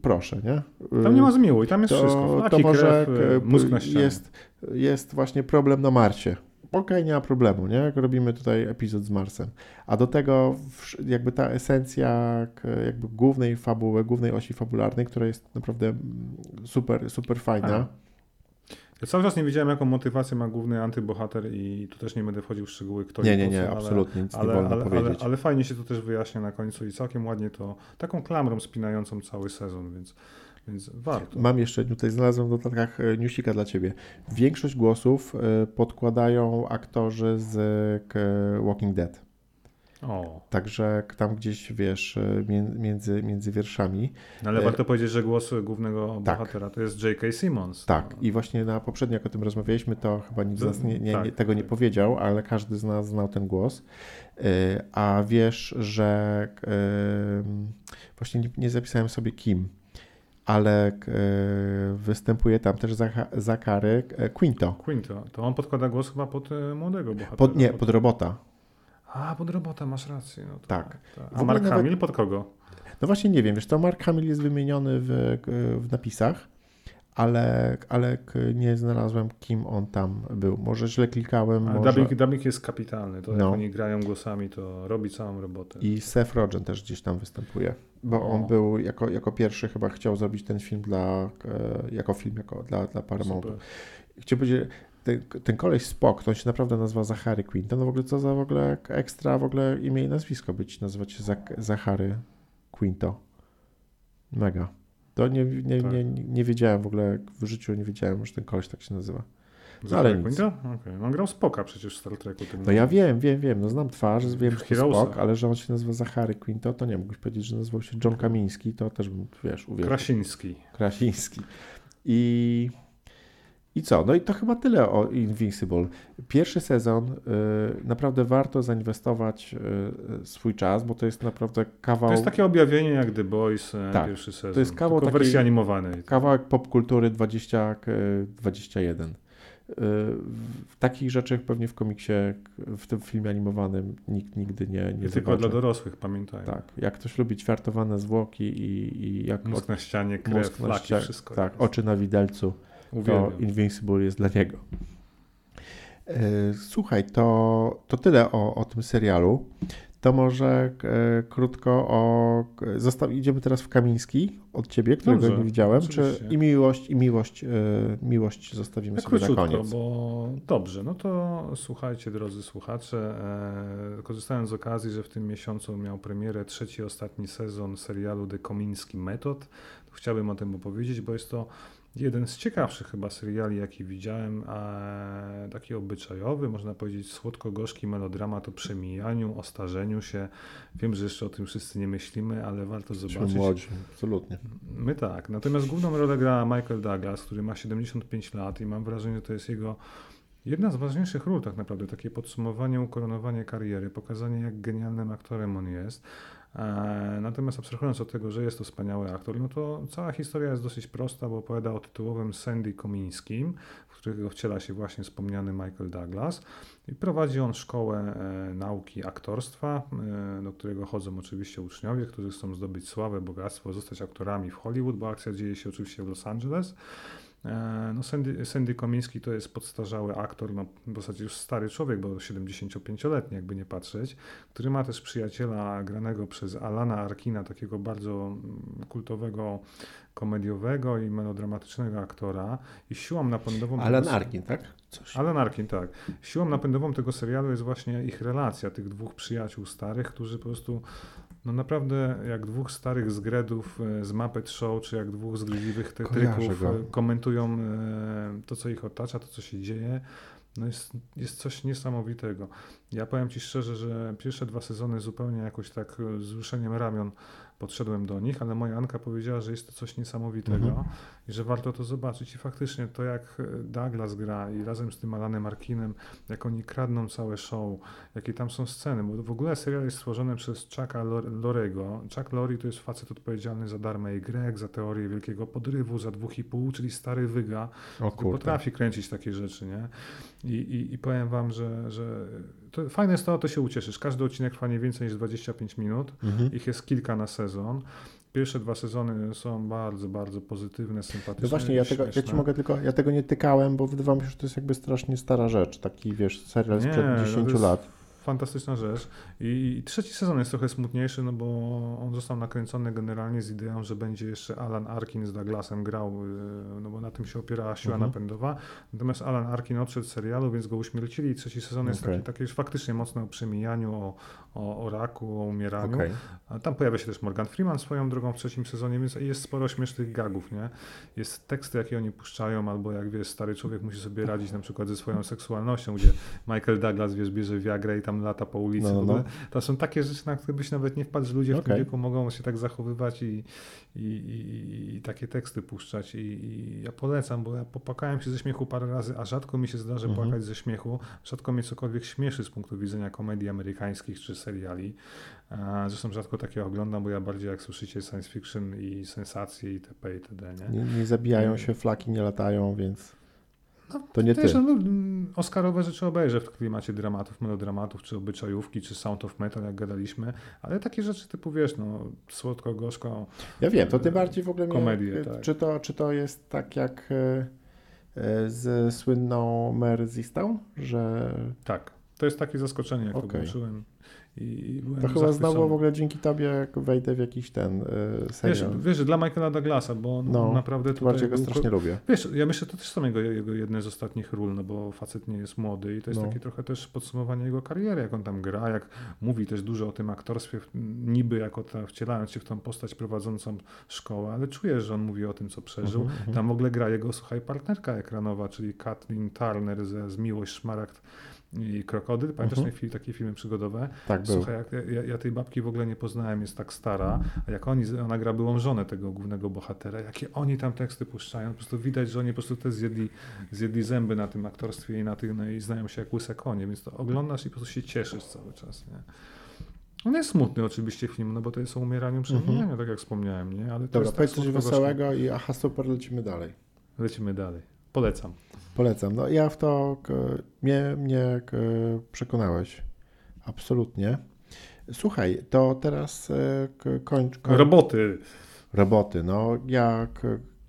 Proszę, nie? Tam nie ma zmiłuj, tam jest to, wszystko. to Flaki, może krew, mózg na ścianie. jest, jest właśnie problem na Marsie. Okej, nie ma problemu, nie? Jak Robimy tutaj epizod z Marsem. A do tego jakby ta esencja jakby głównej fabuły, głównej osi fabularnej, która jest naprawdę mm, super, super fajna. A. Ja cały czas nie wiedziałem, jaką motywację ma główny antybohater i tu też nie będę wchodził w szczegóły, kto Nie, nie, nie, ale- absolutnie nic Ale, nie wolno ale, powiedzieć. ale fajnie się to też wyjaśnia na końcu i całkiem ładnie to, taką klamrą spinającą cały sezon, więc, więc warto. Mam jeszcze, tutaj znalazłem w notatkach e, newsika dla Ciebie. Większość głosów e, podkładają aktorzy z Walking Dead. O, Także tam gdzieś, wiesz, e, mię- między, między wierszami. no ale warto powiedzieć, że głos głównego tak. bohatera to jest J.K. Simmons. Tak, i właśnie na poprzednio, jak o tym rozmawialiśmy, to chyba nikt z nas nie, nie, Tak, nie, tego nie tak. powiedział, ale każdy z nas znał ten głos. A wiesz, że właśnie nie, nie zapisałem sobie kim, ale e, występuje tam też Zacha- Zachary e, Quinto. Quinto, to on podkłada głos chyba pod e, młodego bohatera. Pod, nie, pod robota. A, pod robota, masz rację. No to, Tak. tak. A Mark nawet- Hamill pod kogo? No właśnie nie wiem, wiesz, to Mark Hamill jest wymieniony w, w napisach, ale, ale nie znalazłem, kim on tam był. Może źle klikałem, Ale może... dubbing, dubbing jest kapitalny. To No. jak oni grają głosami, to robi całą robotę. I Seth Rogen też gdzieś tam występuje, bo on O. był jako, jako pierwszy chyba chciał zrobić ten film dla, e, jako film jako dla, dla Paramountu. Chciałbym powiedzieć, ten, ten koleś Spock, to on się naprawdę nazywa Zachary Quinton, no w ogóle co za w ogóle ekstra w ogóle imię i nazwisko być, nazywać się Zach- Zachary Quinto. Mega. To nie, nie, Tak. nie, nie wiedziałem w ogóle, w życiu nie wiedziałem, że ten koleś tak się nazywa. Zachary ale nic. Okej. On grał Spoka przecież w Star Treku. Tym No ja wiem, wiem, wiem, no znam twarz, wiem, że to. Spock, ale że on się nazywa Zachary Quinto, to nie mógłbyś powiedzieć, że nazywał się John Kamiński, to też bym, wiesz, uwierzył. Krasiński. Krasiński. I, I co? No i to chyba tyle o Invincible. Pierwszy sezon y, naprawdę warto zainwestować y, swój czas, bo to jest naprawdę kawał, To jest takie objawienie jak The Boys, e, Tak. pierwszy sezon. To jest kawał w wersji takiej- animowanej. kawałek popkultury 20, k- 21. Y, W takich rzeczach pewnie w komiksie, w tym filmie animowanym nikt nigdy nie, nie tylko zobaczy. dla dorosłych, pamiętają. Tak, jak ktoś lubi ćwiartowane zwłoki i, i jak Mózg na ścianie, krew, flaki, wszystko. tak, jest. oczy na widelcu, to Uwielbiam. Invincible jest dla niego. E, Słuchaj, to, to tyle o, o tym serialu. To może e, krótko o. Zostaw, idziemy teraz w Kamiński od ciebie, którego Dobrze, nie widziałem. Czy i miłość, i miłość, e, miłość zostawimy Tak sobie na koniec. bo dobrze, no to słuchajcie drodzy słuchacze, e, korzystając z okazji, że w tym miesiącu miał premierę trzeci, ostatni sezon serialu The Komiński Metod, to chciałbym o tym opowiedzieć, bo jest to jeden z ciekawszych chyba seriali, jaki widziałem, e, taki obyczajowy, można powiedzieć słodko-gorzki melodramat o przemijaniu, o starzeniu się. Wiem, że jeszcze o tym wszyscy nie myślimy, ale warto zobaczyć. młodzi, absolutnie. My tak. Natomiast główną rolę gra Michael Douglas, który ma 75 lat i mam wrażenie, że to jest jego jedna z ważniejszych ról tak naprawdę. Takie podsumowanie, ukoronowanie kariery, pokazanie jak genialnym aktorem on jest. E, Natomiast abstrahując od tego, że jest to wspaniały aktor, no to cała historia jest dosyć prosta, bo opowiada o tytułowym Sandy Komińskim, w którego wciela się właśnie wspomniany Michael Douglas i prowadzi on szkołę e, nauki aktorstwa, e, do którego chodzą oczywiście uczniowie, którzy chcą zdobyć sławę, bogactwo, zostać aktorami w Hollywood, bo akcja dzieje się oczywiście w Los Angeles. E, No Sandy, Sandy Komiński to jest podstarzały aktor, no w zasadzie już stary człowiek, bo 75-letni jakby nie patrzeć, który ma też przyjaciela granego przez Alana Arkina, takiego bardzo mm, kultowego, komediowego i melodramatycznego aktora i siłą napędową... Alan tego- Arkin, tak? Coś. Alan Arkin, tak. Siłą napędową tego serialu jest właśnie ich relacja, tych dwóch przyjaciół starych, którzy po prostu no naprawdę jak dwóch starych zgredów e, z Muppet Show, czy jak dwóch zgryźliwych te- Kojarzę tryków go. e, komentują e, to, co ich otacza, to, co się dzieje. No jest, jest coś niesamowitego. Ja powiem Ci szczerze, że pierwsze dwa sezony zupełnie jakoś tak z ruszeniem ramion podszedłem do nich, ale moja Anka powiedziała, że jest to coś niesamowitego Mhm. i że warto to zobaczyć. I faktycznie to, jak e, Douglas gra i razem z tym Alanem Arkinem, jak oni kradną całe show, jakie tam są sceny, bo w ogóle serial jest stworzony przez Chucka Lor- Lorego. Chuck Lorre to jest facet odpowiedzialny za Darmę i Greg, za teorię wielkiego podrywu, za dwóch i pół, czyli stary wyga, O kurde. potrafi kręcić takie rzeczy, nie? I, i, i powiem wam, że, że to fajne jest to, to się ucieszysz. Każdy odcinek trwa nie więcej niż 25 minut. Mhm. Ich jest kilka na sezon. Pierwsze dwa sezony są bardzo, bardzo pozytywne, sympatyczne. No właśnie, ja, tego, ja ci mogę tylko, ja tego nie tykałem, bo wydawało mi się, że to jest jakby strasznie stara rzecz. Taki, wiesz, serial sprzed no to 10 jest lat. Fantastyczna rzecz. I, I, trzeci sezon jest trochę smutniejszy, no bo on został nakręcony generalnie z ideą, że będzie jeszcze Alan Arkin z Douglasem grał, y, no bo na tym się opierała siła mhm. napędowa. Natomiast Alan Arkin odszedł z serialu, więc go uśmiercili i trzeci sezon jest okay. taki, taki już faktycznie mocno o przemijaniu, o, o, o raku, o umieraniu. Okay. A tam pojawia się też Morgan Freeman swoją drogą w trzecim sezonie, więc jest sporo śmiesznych gagów, nie? Jest teksty, jakie oni puszczają, albo jak wiesz, stary człowiek musi sobie radzić na przykład ze swoją seksualnością, gdzie Michael Douglas, wiesz, bierze Viagra i tam lata po ulicy. No, no. To są takie rzeczy, na które byś nawet nie wpadł, że ludzie okay. w tym wieku mogą się tak zachowywać i, i, i, i takie teksty puszczać. I, I, ja polecam, bo ja popłakałem się ze śmiechu parę razy, a rzadko mi się zdarzy mhm. płakać ze śmiechu. Rzadko mnie cokolwiek śmieszy z punktu widzenia komedii amerykańskich czy seriali. Zresztą rzadko takie oglądam, bo ja bardziej jak słyszycie science fiction i sensacje itp. itd. Nie, nie, nie zabijają się, flaki nie latają, więc no, to nie też, ty. No, Oscarowe rzeczy obejrzę w klimacie dramatów, melodramatów, czy obyczajówki, czy Sound of Metal, jak gadaliśmy, ale takie rzeczy typu, wiesz, no, słodko, gorzko. Ja wiem, to tym bardziej w ogóle komedię, mnie, tak. czy, to, czy to jest tak jak e, e, z słynną Mare że... Tak, to jest takie zaskoczenie, jak okay. to włączyłem. I to chyba znowu w ogóle dzięki tobie, jak wejdę w jakiś ten yy, serial. Wiesz, wiesz, dla Michaela Douglasa, bo no, naprawdę tutaj... Bardziej go strasznie lubię. Wiesz, ja myślę, to też są jego, jego jedne z ostatnich ról, no bo facet nie jest młody i to jest no. takie trochę też podsumowanie jego kariery, jak on tam gra, jak mówi też dużo o tym aktorstwie, niby jako ta, wcielając się w tą postać prowadzącą szkołę, ale czujesz, że on mówi o tym, co przeżył. Uh -huh, tam w ogóle gra jego, słuchaj, partnerka ekranowa, czyli Kathleen Turner ze, z Miłość Szmaragd i Krokodyl. Pamiętasz uh -huh. takie filmy przygodowe? Tak, Słuchaj, ja, ja, tej babki w ogóle nie poznałem, jest tak stara, a jak oni, ona gra byłą żonę tego głównego bohatera, jakie oni tam teksty puszczają, po prostu widać, że oni po prostu też zjedli, zjedli zęby na tym aktorstwie i na tym, no i znają się jak łyse konie, więc to oglądasz i po prostu się cieszysz cały czas, nie? On jest smutny oczywiście film, no bo to jest o umieraniu, przemijaniu, mm -hmm. tak jak wspomniałem, nie? Ale Dobra, powiedz coś wesołego i aha, super, lecimy dalej. Lecimy dalej. Polecam. Polecam. No ja w to mnie, mnie przekonałeś. Absolutnie. Słuchaj, to teraz e, kończ, kończ. Roboty. Roboty. No ja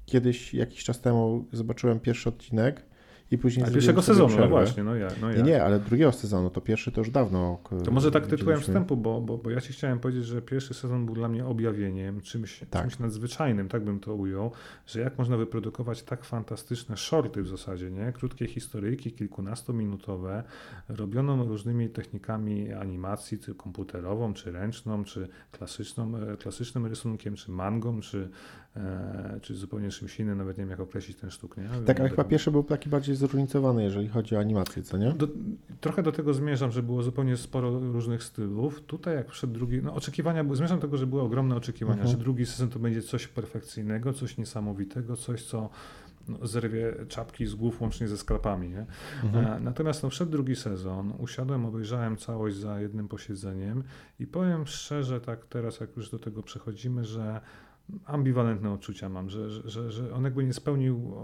kiedyś, jakiś czas temu zobaczyłem pierwszy odcinek i później A pierwszego sezonu, no właśnie, no ja, no ja. Nie, nie, ale drugiego sezonu, to pierwszy to już dawno. To może tak tytułem wstępu, bo, bo, bo ja ci chciałem powiedzieć, że pierwszy sezon był dla mnie objawieniem, czymś, tak. czymś nadzwyczajnym, tak bym to ujął, że jak można wyprodukować tak fantastyczne shorty w zasadzie, nie? Krótkie historyjki, kilkunastominutowe, robioną różnymi technikami animacji, czy komputerową, czy ręczną, czy klasyczną, e, klasycznym rysunkiem, czy mangą, czy czy zupełnie czymś innym, nawet nie wiem jak określić ten sztuk, nie? Tak, ale chyba pierwszy był taki bardziej zróżnicowany, jeżeli chodzi o animację, co nie? Do, trochę do tego zmierzam, że było zupełnie sporo różnych stylów. Tutaj jak wszedł drugi, no oczekiwania, zmierzam do tego, że były ogromne oczekiwania, mhm. że drugi sezon to będzie coś perfekcyjnego, coś niesamowitego, coś co no, zerwie czapki z głów łącznie ze sklapami. Nie? Mhm. E, natomiast no, wszedł drugi sezon, usiadłem, obejrzałem całość za jednym posiedzeniem i powiem szczerze, tak teraz jak już do tego przechodzimy, że ambiwalentne odczucia mam, że, że, że on jakby nie spełnił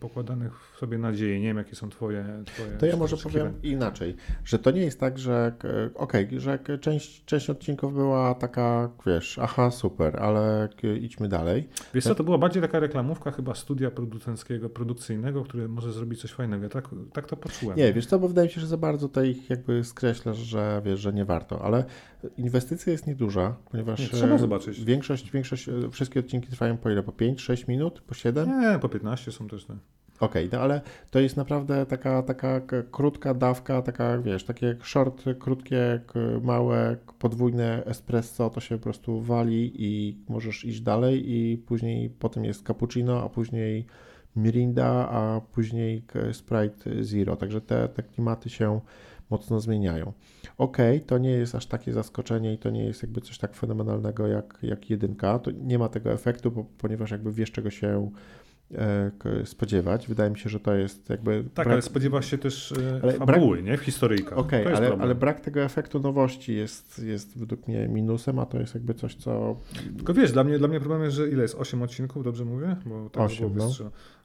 pokładanych w sobie nadziei. Nie wiem, jakie są twoje, twoje To ja może powiem inaczej, że to nie jest tak, że okej, okay, że część, część odcinków była taka, wiesz, aha, super, ale idźmy dalej. Wiesz co, to była bardziej taka reklamówka chyba studia producenckiego, produkcyjnego, które może zrobić coś fajnego. Ja tak, tak to poczułem. Nie, wiesz co, bo wydaje mi się, że za bardzo tutaj jakby skreślasz, że wiesz, że nie warto, ale inwestycja jest nieduża, ponieważ nie, trzeba zobaczyć. Większość, większość wszystkie odcinki trwają po ile? Po 5, 6 minut? Po 7? Nie, po 15 są też. Okej, okay, no ale to jest naprawdę taka, taka krótka dawka, taka wiesz, takie short, krótkie, małe, podwójne espresso, to się po prostu wali i możesz iść dalej i później potem jest cappuccino, a później mirinda, a później Sprite Zero, także te, te klimaty się mocno zmieniają. Ok, to nie jest aż takie zaskoczenie i to nie jest jakby coś tak fenomenalnego jak, jak jedynka. To nie ma tego efektu, bo, ponieważ jakby wiesz czego się e, spodziewać. Wydaje mi się, że to jest jakby. Tak, brak... ale spodziewasz się też e, ale fabuły, brak... nie? W historyjkach. Okej, okay, ale, ale, brak tego efektu nowości jest, jest według mnie minusem, a to jest jakby coś, co. Tylko wiesz, dla mnie, dla mnie problem jest, że ile jest? 8 odcinków, dobrze mówię? Bo tak 8, no.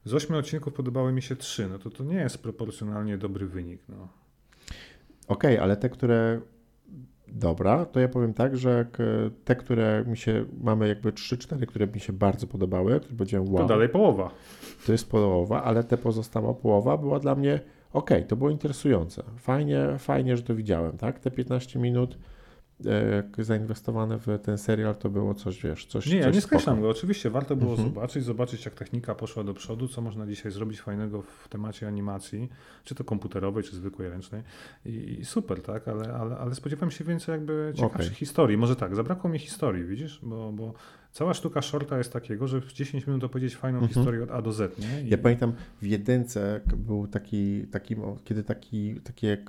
Z 8 odcinków podobały mi się 3, no to to nie jest proporcjonalnie dobry wynik. No. Okej, okay, ale te, które dobra, to ja powiem tak, że te, które mi się, mamy jakby 3-4, które mi się bardzo podobały, które powiedziałem wow. To dalej połowa. To jest połowa, ale te pozostała połowa była dla mnie okej, to było interesujące. Fajnie, fajnie, że to widziałem, tak? Te 15 minut e, zainwestowane w ten serial to było coś, wiesz, coś Nie, ja coś nie spoko. skreślam go. Oczywiście warto było Mhm. zobaczyć, zobaczyć jak technika poszła do przodu, co można dzisiaj zrobić fajnego w temacie animacji, czy to komputerowej, czy zwykłej ręcznej. I, i super, tak, ale, ale, ale spodziewałem się więcej jakby ciekawszych Okej. historii. Może tak, zabrakło mi historii, widzisz, bo, bo cała sztuka shorta jest takiego, że w 10 minut opowiedzieć fajną Mhm. historię od A do Z, nie? I, Ja pamiętam w jedynce był taki, taki kiedy taki, takie y,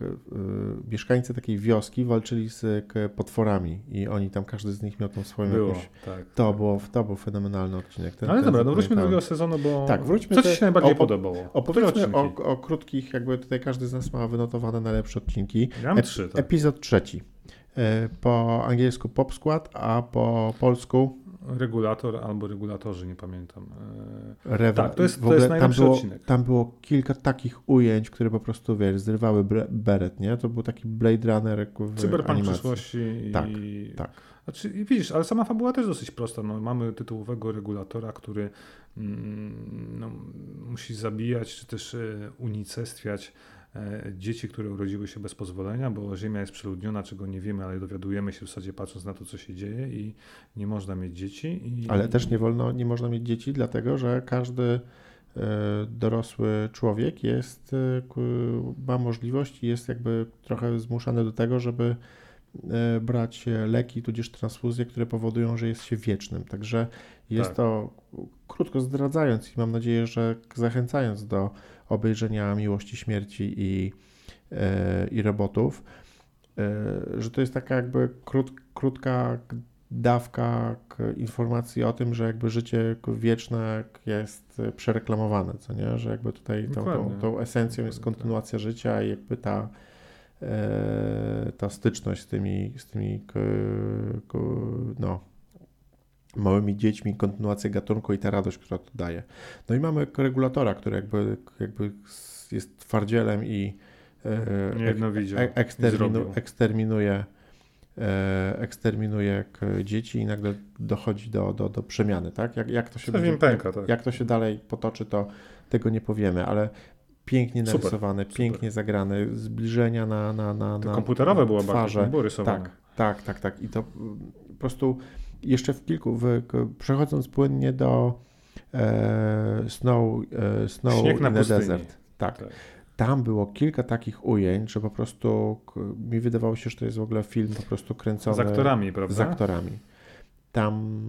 mieszkańcy takiej wioski walczyli z potworami i oni tam, każdy z nich miał tą swoją było, jakąś... tak. To, było, to był fenomenalny odcinek. Ten, Ale ten dobra, no wróćmy do drugiego sezonu, bo Tak, wróćmy co Ci się najbardziej o- podobało? Opowiedzmy o, o krótkich, jakby tutaj każdy z nas ma wynotowane najlepsze odcinki. Ja mam trzy, tak. Epizod trzeci. E, Po angielsku Pop Skład, a po polsku Regulator albo regulatorzy, nie pamiętam. E, Rewa- Tak, to jest- to jest tam najlepszy było, odcinek. Tam było kilka takich ujęć, które po prostu, wiesz, zrywały beret, nie? To był taki Blade Runner w Cyberpunk animacji. przyszłości i... Tak, tak. Znaczy, widzisz, ale sama fabuła też dosyć prosta. No, mamy tytułowego regulatora, który mm, no, musi zabijać, czy też e, unicestwiać dzieci, które urodziły się bez pozwolenia, bo Ziemia jest przeludniona, czego nie wiemy, ale dowiadujemy się w zasadzie patrząc na to, co się dzieje i nie można mieć dzieci. I, Ale też nie wolno, nie można mieć dzieci, dlatego że każdy e, dorosły człowiek jest, e, ma możliwość i jest jakby trochę zmuszany do tego, żeby e, brać leki, tudzież transfuzje, które powodują, że jest się wiecznym. Także jest Tak. to, krótko zdradzając i mam nadzieję, że zachęcając do obejrzenia Miłości, Śmierci i, e, i Robotów, e, że to jest taka jakby krót, krótka dawka informacji o tym, że jakby życie wieczne jest przereklamowane, co nie? Że jakby tutaj tą, tą, tą esencją jest tak. kontynuacja życia i jakby ta, e, ta styczność z tymi, z tymi no, małymi dziećmi, kontynuacja gatunku i ta radość, która to daje. No i mamy regulatora, który jakby, jakby jest twardzielem i e, e- eksterminu, eksterminuje, e, eksterminuje dzieci i nagle dochodzi do, do, do przemiany, tak? Jak, jak to się im pęka, tak. jak to się dalej potoczy, to tego nie powiemy, ale pięknie Super, narysowane, super. pięknie zagrane, zbliżenia na, na, na, To na komputerowe było bardzo, twarze. rysowane. Tak, tak, tak, tak. I to po prostu jeszcze w kilku, w, przechodząc płynnie do e, Snow, e, snow Śnieg na. Desert. Tak. Tak. Tam było kilka takich ujęć, że po prostu mi wydawało się, że to jest w ogóle film po prostu kręcony Z aktorami, prawda? z aktorami. Tam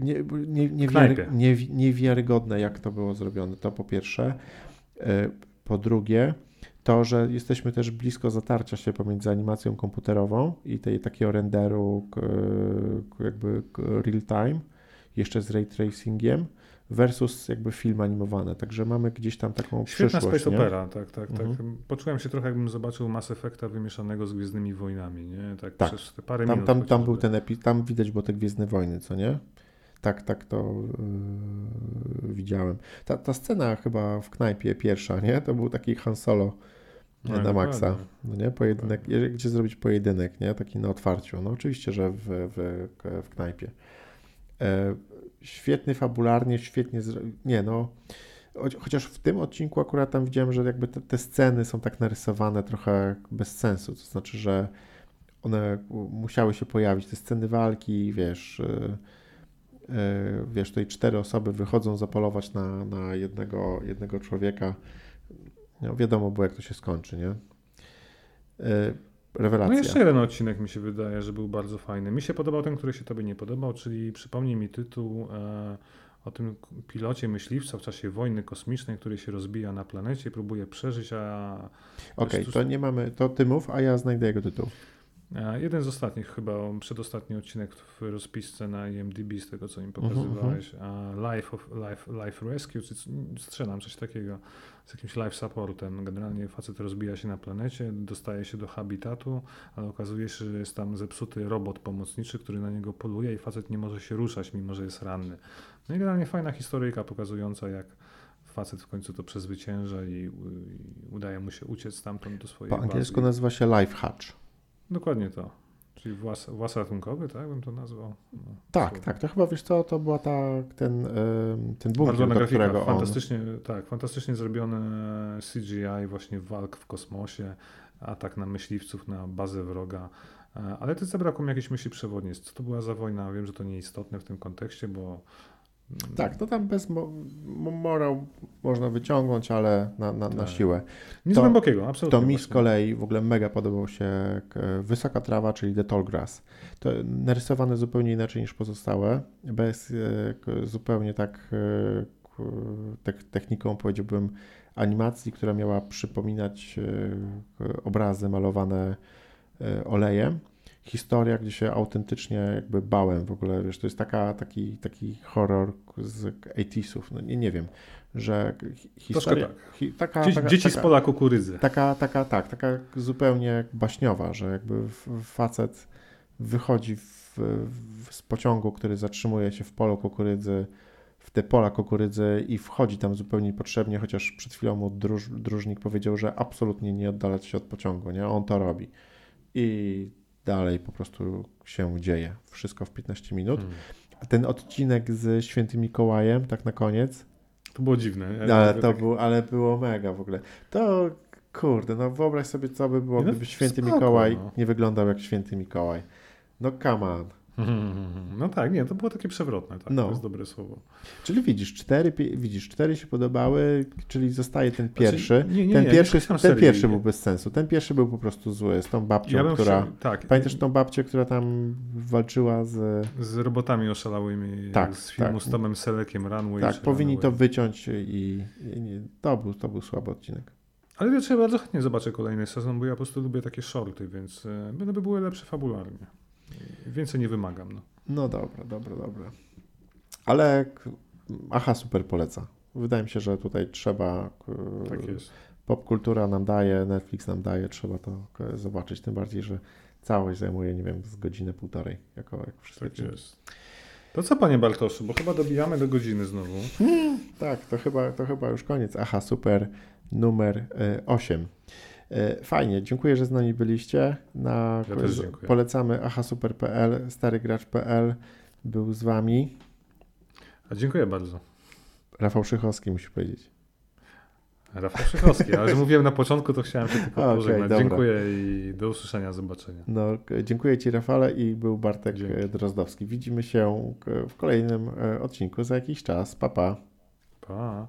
nie, nie, nie, W knajpie. wiary, nie, niewiarygodne, jak to było zrobione, to po pierwsze. E, Po drugie, to, że jesteśmy też blisko zatarcia się pomiędzy animacją komputerową i tej takiego renderu jakby real time, jeszcze z ray tracingiem, versus jakby film animowany. Także mamy gdzieś tam taką Świetna przyszłość. space nie? opera, tak, tak, tak. Mhm. Poczułem się trochę, jakbym zobaczył Mass Effecta wymieszanego z Gwiezdnymi Wojnami, nie? Tak, Tak. przez te parę Tam, minut. tam, tam był chociażby. ten epi, tam widać było te Gwiezdne Wojny, co nie? Tak, tak to yy, widziałem. Ta, ta scena chyba w knajpie pierwsza, nie? To był taki Han Solo No, na maksa, no nie? Pojedynek, gdzie zrobić pojedynek, nie? Taki na otwarciu. No oczywiście, że w, w, w knajpie. E, świetny fabularnie, świetnie, zro... nie no, chociaż w tym odcinku akurat tam widziałem, że jakby te, te sceny są tak narysowane trochę bez sensu, to znaczy, że one musiały się pojawić, te sceny walki, wiesz, yy, yy, wiesz, tutaj cztery osoby wychodzą zapolować na, na jednego, jednego człowieka, no wiadomo było, jak to się skończy, nie? Yy, rewelacja. No jeszcze jeden odcinek mi się wydaje, że był bardzo fajny. Mi się podobał ten, który się tobie nie podobał, czyli przypomnij mi tytuł e, o tym pilocie myśliwca w czasie wojny kosmicznej, który się rozbija na planecie, próbuje przeżyć, a Okej, tu- to nie mamy, to ty mów, a ja znajdę jego tytuł. Jeden z ostatnich chyba, przedostatni odcinek w rozpisce na IMDb z tego, co im Mhm, pokazywałeś. A Life, of, life, life Rescue, czy strzelam coś takiego z jakimś life supportem. Generalnie facet rozbija się na planecie, dostaje się do habitatu, ale okazuje się, że jest tam zepsuty robot pomocniczy, który na niego poluje i facet nie może się ruszać, mimo że jest ranny. No i generalnie fajna historyjka pokazująca, jak facet w końcu to przezwycięża i, i udaje mu się uciec stamtąd do swojej Po angielsku bazy. nazywa się Life Hatch. Dokładnie to. Czyli włas, włas ratunkowy, tak bym to nazwał? No, Tak, słowo. tak, to chyba wiesz co, to była ta, ten, y, ten bunkier, do grafika, którego on... fantastycznie, tak, fantastycznie zrobione CGI właśnie walk w kosmosie, atak na myśliwców, na bazę wroga. E, Ale też zabrakło mi jakiejś myśli przewodniej. Co to była za wojna? Wiem, że to nieistotne w tym kontekście, bo Tak, to tam bez mo- mo- morał można wyciągnąć, ale na, na, na Tak. siłę. nic to- głębokiego, absolutnie. To mi z właśnie. kolei w ogóle mega podobał się Wysoka Trawa, czyli The Tall Grass. To narysowane zupełnie inaczej niż pozostałe, bez e, zupełnie tak e, techniką powiedziałbym animacji, która miała przypominać e, obrazy malowane olejem. Historia, gdzie się autentycznie jakby bałem w ogóle, wiesz, to jest taka, taki, taki horror z 80sów, no nie, nie wiem, że historia, tak. hi, taka, Dzieci, taka, dzieci taka, z pola kukurydzy. Taka, taka, tak, taka zupełnie baśniowa, że jakby facet wychodzi w, w, z pociągu, który zatrzymuje się w polu kukurydzy, w te pola kukurydzy i wchodzi tam zupełnie niepotrzebnie, chociaż przed chwilą mu dróżnik powiedział, że absolutnie nie oddalać się od pociągu, nie? On to robi. I dalej po prostu się dzieje. Wszystko w 15 minut. Hmm. A ten odcinek z Świętym Mikołajem, tak na koniec, To było dziwne. ale to tak- było, ale było mega w ogóle. To kurde, no wyobraź sobie, co by było, no, gdyby święty spoko, Mikołaj no. nie wyglądał jak święty Mikołaj. No come on. No tak, nie, to było takie przewrotne, tak, No. to jest dobre słowo. Czyli widzisz, cztery, widzisz, cztery się podobały, czyli zostaje ten pierwszy. Znaczy, nie, nie, ten nie, pierwszy, ten pierwszy był bez sensu. Ten pierwszy był po prostu zły, z tą babcią, Ja która... tak, Pamiętasz tą babcię, która tam walczyła z... z robotami oszalałymi Tak, z filmu tak. z Tomem Selekiem, Runway. Tak, powinni to Runaway. wyciąć i, i to, był, to był słaby odcinek. Ale wiecie, ja bardzo chętnie zobaczę kolejny sezon, bo ja po prostu lubię takie shorty, więc e, będą by były lepsze fabularnie. Więcej nie wymagam. No. No dobra, dobra, dobra. Ale aha, super poleca. Wydaje mi się, że tutaj trzeba. Tak jest. Popkultura nam daje, Netflix nam daje, trzeba to zobaczyć. Tym bardziej, że całość zajmuje, nie wiem, z godzinę, półtorej, jako jak wszystkie Tak jest. To co, panie Bartoszu, bo chyba dobijamy do godziny znowu. Tak, to chyba, to chyba już koniec. Aha, super numer 8. Fajnie, dziękuję, że z nami byliście. Na, Ja też dziękuję. Polecamy ahasuper.pl, starygracz.pl był z wami. A dziękuję bardzo. Rafał Szychowski, musi powiedzieć. Rafał Szychowski, ale że mówiłem na początku, to chciałem się tylko (laughs) pożegnać. dobra. Dziękuję i do usłyszenia, zobaczenia. No, dziękuję Ci, Rafale, i był Bartek Dzięki. e, Drozdowski. Widzimy się k- w kolejnym e, odcinku za jakiś czas. Pa, pa. Pa.